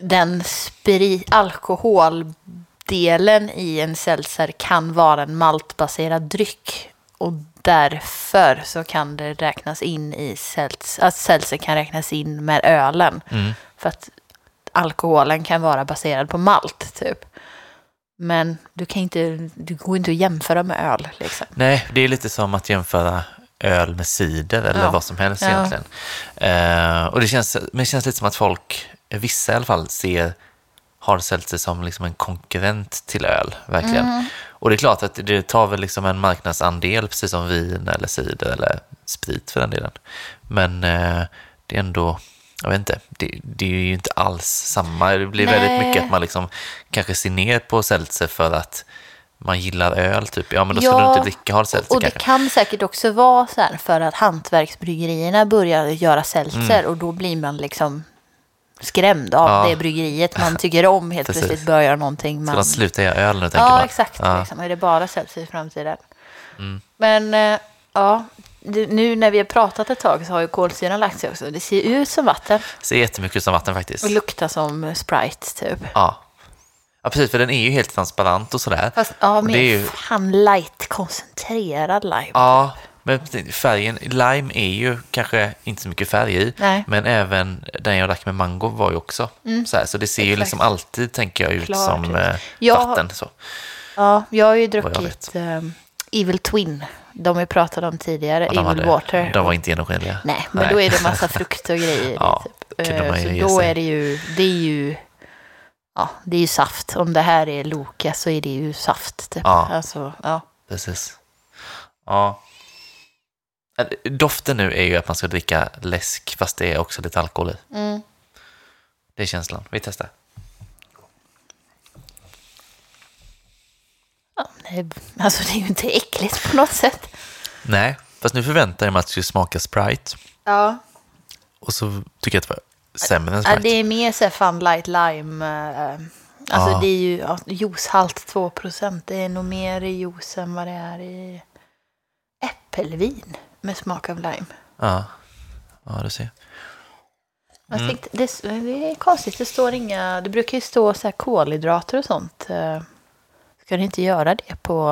den spri, alkoholdelen i en seltzer kan vara en maltbaserad dryck. Och därför så kan det räknas in i seltzer, att seltzer kan räknas in med ölen. Mm. För att alkoholen kan vara baserad på malt, typ. Men du kan inte, du går inte att jämföra med öl, liksom. Nej, det är lite som att jämföra öl med cider eller Ja. vad som helst Ja. egentligen. Eh, och det känns, men det känns lite som att folk, vissa i alla fall, ser har seltzer som liksom en konkurrent till öl, verkligen. Mm. Och det är klart att det tar väl liksom en marknadsandel, precis som vin eller cider eller sprit för den delen. Men eh, det är ändå, jag vet inte, det, det är ju inte alls samma. Det blir väldigt Nej. mycket att man liksom kanske ser ner på seltzer för att man gillar öl, typ. Ja, men då ska Ja, du inte dricka hard seltzer Och det kanske. kan säkert också vara så här för att hantverksbryggerierna börjar göra seltzer Mm. och då blir man liksom skrämd av Ja. det bryggeriet man tycker om helt Precis. plötsligt börjar någonting Ska man... de sluta göra öl nu, tänker Ja, man? exakt. Ja. Liksom. Är det bara seltzer i framtiden? Mm. Men eh, ja, det, nu när vi har pratat ett tag så har ju kolsyran lagt sig också. Det ser ut som vatten Ser jättemycket ut som vatten faktiskt. och luktar som Sprite typ. Ja. ja, precis, för den är ju helt transparent och sådär. Fast ja, mer det är ju- fan light koncentrerad lime. Ja, men färgen, lime är ju kanske inte så mycket färg i, Nej. men även den jag drack med mango var ju också så här, så det ser ju exakt. liksom alltid, tänker jag, ut Klart som eh, Jag- vatten. Så. Ja, jag har ju druckit um, Evil Twin. De vi pratat om tidigare, Ja, de, Evil hade, Water. de var inte genomskinliga. Nej, men då är det massa (laughs) frukt och grejer. Ja, typ. Eh, ju Så då sig. är det ju, det är ju, ja, det är ju saft. Om det här är Loka så är det ju saft. Typ. Ja. Alltså, ja. Precis. Ja. Doften nu är ju att man ska dricka läsk, fast det är också lite alkohol i. Mm. Det är känslan. Vi testar. Ja, är- alltså det är ju inte äckligt på något sätt. Nej, fast nu förväntar jag mig att det ska smaka Sprite. Ja, Och så tycker jag att det var sämre än ja Sprite. det är mer så här fun light lime. eh, Alltså Ja. det är ju ja, juicehalt 2% Det är nog mer i juice än vad det är i äppelvin med smak av lime. Ja. ja, du ser. Jag Mm. tänkte, det, det är konstigt, det står inga, det brukar ju stå så här kolhydrater och sånt. eh, Ska det inte göra det på,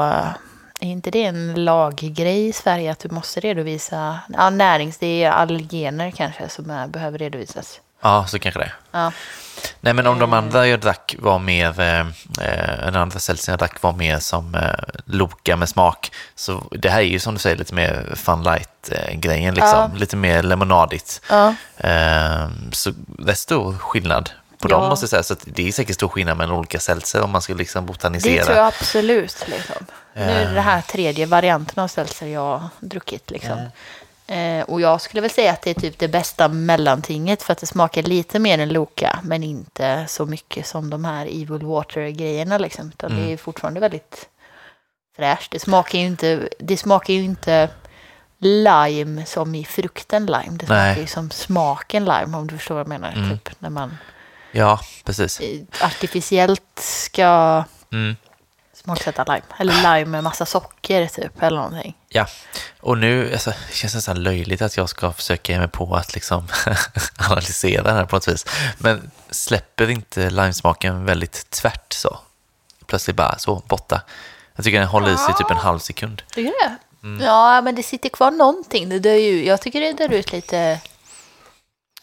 är inte det en laggrej i Sverige att du måste redovisa, ja närings, det är allergener kanske som är, behöver redovisas. Ja, så kanske det. Ja, Nej, men om de andra jag drack var mer, eh, eh, den andra seltzern jag drack var mer som eh, Loka med smak. Så det här är ju som du säger lite mer fun light-grejen, liksom. Ja. Lite mer lemonadigt. ja, Eh, så det är stor skillnad på Ja. dem måste jag säga. Så det är säkert stor skillnad mellan olika seltzer om man skulle liksom Det botanisera. tror jag absolut. Liksom. Nu är det Eh. här tredje varianten av seltzer jag har druckit. Liksom. Eh, och jag skulle väl säga att det är typ det bästa mellantinget för att det smakar lite mer än Loka men inte så mycket som de här Evil Water-grejerna. Liksom. Utan Mm. det är fortfarande väldigt fräscht. Det smakar ju inte, det smakar ju inte lime som i frukten lime. Det Nej. smakar ju som smaken lime om du förstår vad jag menar. Mm. Typ, när man Ja, precis. artificiellt ska Mm. Smaksätta lime. Eller lime med massa socker typ eller någonting. Ja, och nu, alltså, det känns nästan löjligt att jag ska försöka ge mig på att liksom (laughs) analysera den här på något vis. Men släpper inte limesmaken väldigt tvärt så? Plötsligt bara så, borta. Jag tycker den håller i sig typ en halv sekund. Tycker du det? Ja, men det sitter kvar någonting. Det dör ju, jag tycker det dör ut lite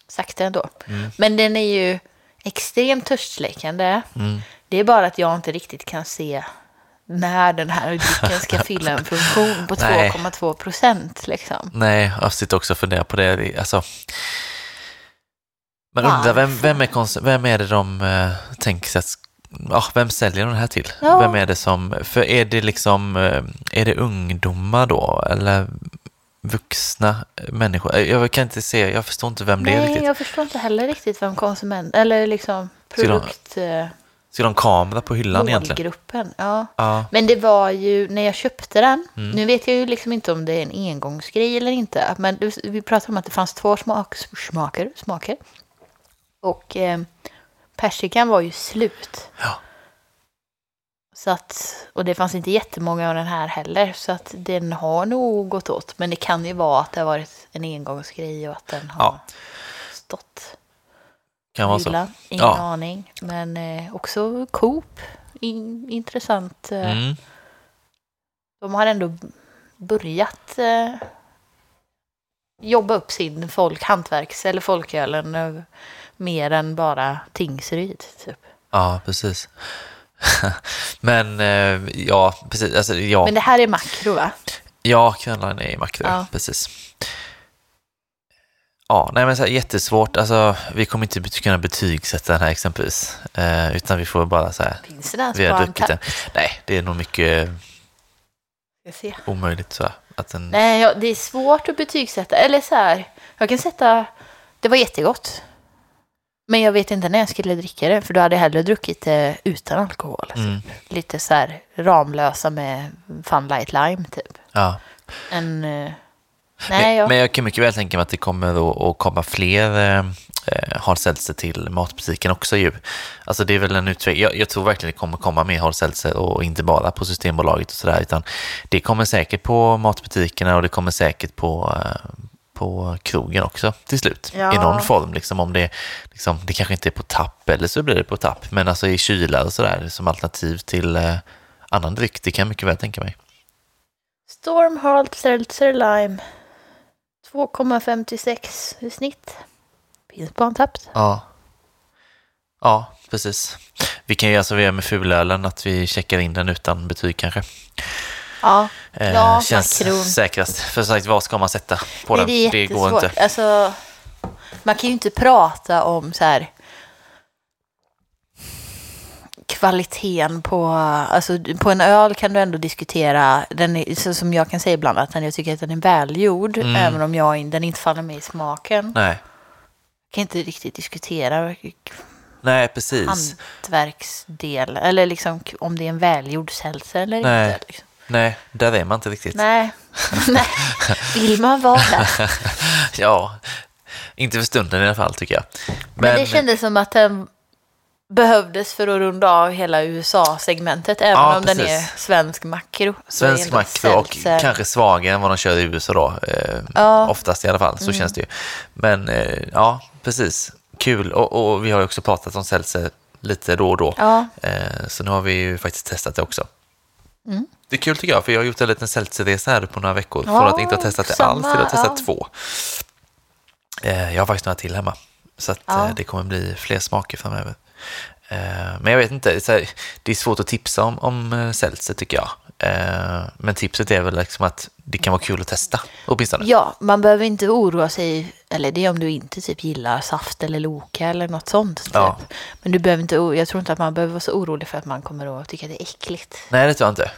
sakta ändå. Men den är ju extremt törstsläckande. Mm. Det är bara att jag inte riktigt kan se när den här drycken ska (laughs) fylla en funktion på Nej. 2,2 procent. Liksom. Nej, jag sitter också och funderar på det. Alltså, man undrar vem, vem, är, vem är det de uh, tänker sig att Ja, vem säljer de här till? Ja. Vem är det som, för är det liksom, eh, är det ungdomar då? Eller vuxna människor? Eh, Jag kan inte se, jag förstår inte vem det är Nej, riktigt. jag förstår inte heller riktigt vem konsument, eller liksom de- produkt... Ser de kamera på hyllan egentligen? Målgruppen, ja. Ja. Men det var ju när jag köpte den. Mm. Nu vet jag ju liksom inte om det är en engångsgrej eller inte. Men vi pratade om att det fanns två smak, smaker. smaker. Och eh, persikan var ju slut. Ja. Så att, och det fanns inte jättemånga av den här heller. Så att den har nog gått åt. Men det kan ju vara att det har varit en engångsgrej och att den har Ja. stått Kan vara så. Ingen Ja. aning. Men eh, också Coop, in, intressant. Eh, Mm. De har ändå börjat eh, jobba upp sin folk, hantverks eller folkölen eh, mer än bara Tingsryd. Typ. Ja, precis. (laughs) Men eh, ja, precis. Alltså, ja, Men det här är makro va? ja Krönline är i makro, Ja. precis. Ja, nej men så här, jättesvårt. Alltså, vi kommer inte kunna betygsätta den här exempelvis. Eh, utan vi får bara så här, Finns det ens vi har druckit den. Nej, det är nog mycket omöjligt så här, att den... Nej, ja, det är svårt att betygsätta. Eller så här, jag kan sätta, det var jättegott. Men jag vet inte när jag skulle dricka det, för då hade jag hellre druckit det utan alkohol. Mm, Lite så här ramlösa med Fun Light Lime typ. ja. En, nej, Men, ja. men jag kan mycket väl tänka mig att det kommer att, komma fler eh, hard seltzer till matbutiken också ju. Alltså det är väl en utveckling. Jag, jag tror verkligen det kommer komma mer seltzer och inte bara på Systembolaget och sådär utan det kommer säkert på matbutikerna och det kommer säkert på, eh, på krogen också till slut. Ja. I någon form liksom om det, liksom, det kanske inte är på tapp eller så blir det på tapp men alltså i kylar och sådär som alternativ till eh, annan dryck. Det kan jag mycket väl tänka mig. Storm Hard Seltzer Lime. 2,56 i snitt. Finns på Untappd. Ja. Ja, precis. Vi kan ju alltså vi gör med fulölen att vi checkar in den utan betyg kanske. Ja, Eh, Ja, känns makron. säkrast. För sagt, vad ska man sätta på Nej, den? det är Det går inte. Alltså, man kan ju inte prata om så här kvaliteten på, alltså på en öl kan du ändå diskutera, den är, som jag kan säga ibland, att jag tycker att den är välgjord, Mm. även om jag, den inte faller mig i smaken. Nej. kan inte riktigt diskutera Nej, precis. hantverksdel, eller liksom om det är en välgjord seltzer eller Nej. inte. Liksom. Nej, där är man inte riktigt. Nej. (laughs) Nej, vill man vara där? Ja, inte för stunden i alla fall tycker jag. Men, det kändes som att den behövdes för att runda av hela USA-segmentet, även Ja, om den är precis. svensk makro. Svensk makro och kanske svagare än vad de kör i USA då. Eh, Ja. Mm. Oftast i alla fall, så känns det ju. Men eh, ja, precis. Kul. Och, och vi har ju också pratat om seltzer lite då och då. Ja, Eh, så nu har vi ju faktiskt testat det också. Mm. Det är kul tycker jag, för jag har gjort en liten seltzerresa här på några veckor. Från att inte ha testat det samma, alls till att ha testat två. Eh, jag har faktiskt några till hemma. Så att, eh, det kommer bli fler smaker framöver. Eh, men jag vet inte, det är svårt att tipsa om, om eh, seltzer tycker jag. Eh, men tipset är väl liksom att det kan vara kul att testa åtminstone. Ja, man behöver inte oroa sig, eller det är om du inte typ gillar saft eller Loka eller något sånt. Typ. Ja. Men du behöver inte, jag tror inte att man behöver vara så orolig för att man kommer att tycka det är äckligt. Nej, det tror jag inte.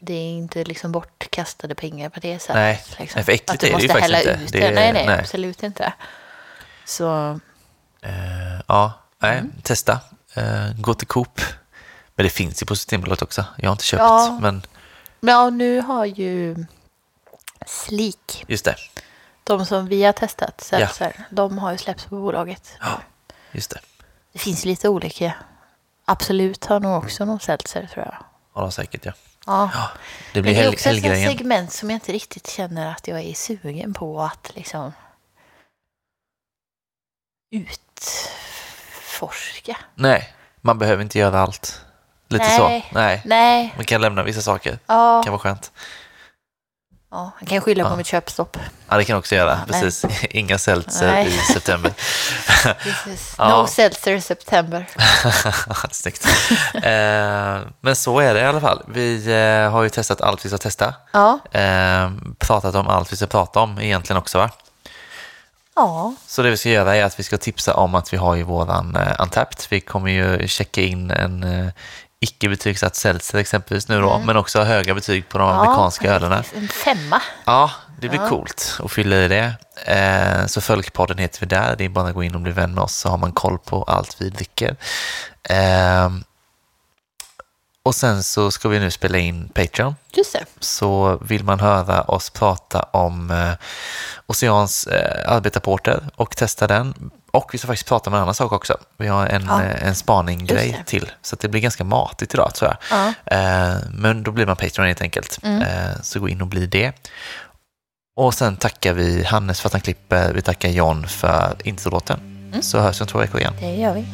Det är inte liksom bortkastade pengar på det sättet. Nej, liksom. nej, för äckligt att du är det ju faktiskt inte. ut Det är- Nej, nej, nej. absolut inte. Så, Eh, ja, nej, Mm. testa. Eh, gå till Coop. Men det finns ju på Systembolaget också. Jag har inte köpt, Ja. men ja, nu har ju Sleek, just det. de som vi har testat, seltzer, de har ju släppts på bolaget. Ja, just det. Det finns lite olika. Absolut har nog också någon seltzer tror jag. Ja, de säkert ja. Ja. ja det blir Men det är också ett segment som jag inte riktigt känner att jag är sugen på att liksom utforska. Nej, man behöver inte göra allt. Lite Nej. så. Nej, Nej, man kan lämna vissa saker. ja, kan vara skönt. ja jag kan skylla på Ja. mitt köpstopp. Ja, det kan jag också göra. Ja, nej. Precis. (laughs) Inga seltzer i september. (laughs) Precis. Ja. No seltzer september. (laughs) Snyggt. Eh, men så är det i alla fall. Vi eh, har ju testat allt vi ska testa. Ja, Eh, pratat om allt vi ska prata om egentligen också va? Ja, Så det vi ska göra är att vi ska tipsa om att vi har ju våran eh, Untapped. Vi kommer ju checka in en eh, icke betygsatt seltzer exempelvis nu då, men också höga betyg på de Mm. ja amerikanska ölerna. faktiskt. En femma. Ja, det blir Ja. coolt att fylla i det. Eh, så Folkpodden heter vi där. Det är bara att gå in och bli vän med oss så har man koll på allt vi dricker. Eh, och sen så ska vi nu spela in Patreon. Just det. Så vill man höra oss prata om eh, Oceans eh, arbetarporter och testa den. Och vi ska faktiskt prata om en annan sak också. Vi har en, Ja. eh, en spaninggrej till. Så det blir ganska matigt idag tror jag. Ja. Eh, men då blir man Patreon helt enkelt. Mm. Eh, så gå in och bli det. Och sen tackar vi Hannes för att han klipper. Vi tackar John för introlåten. Mm. Så hörs vi om två veckor igen. Det gör vi.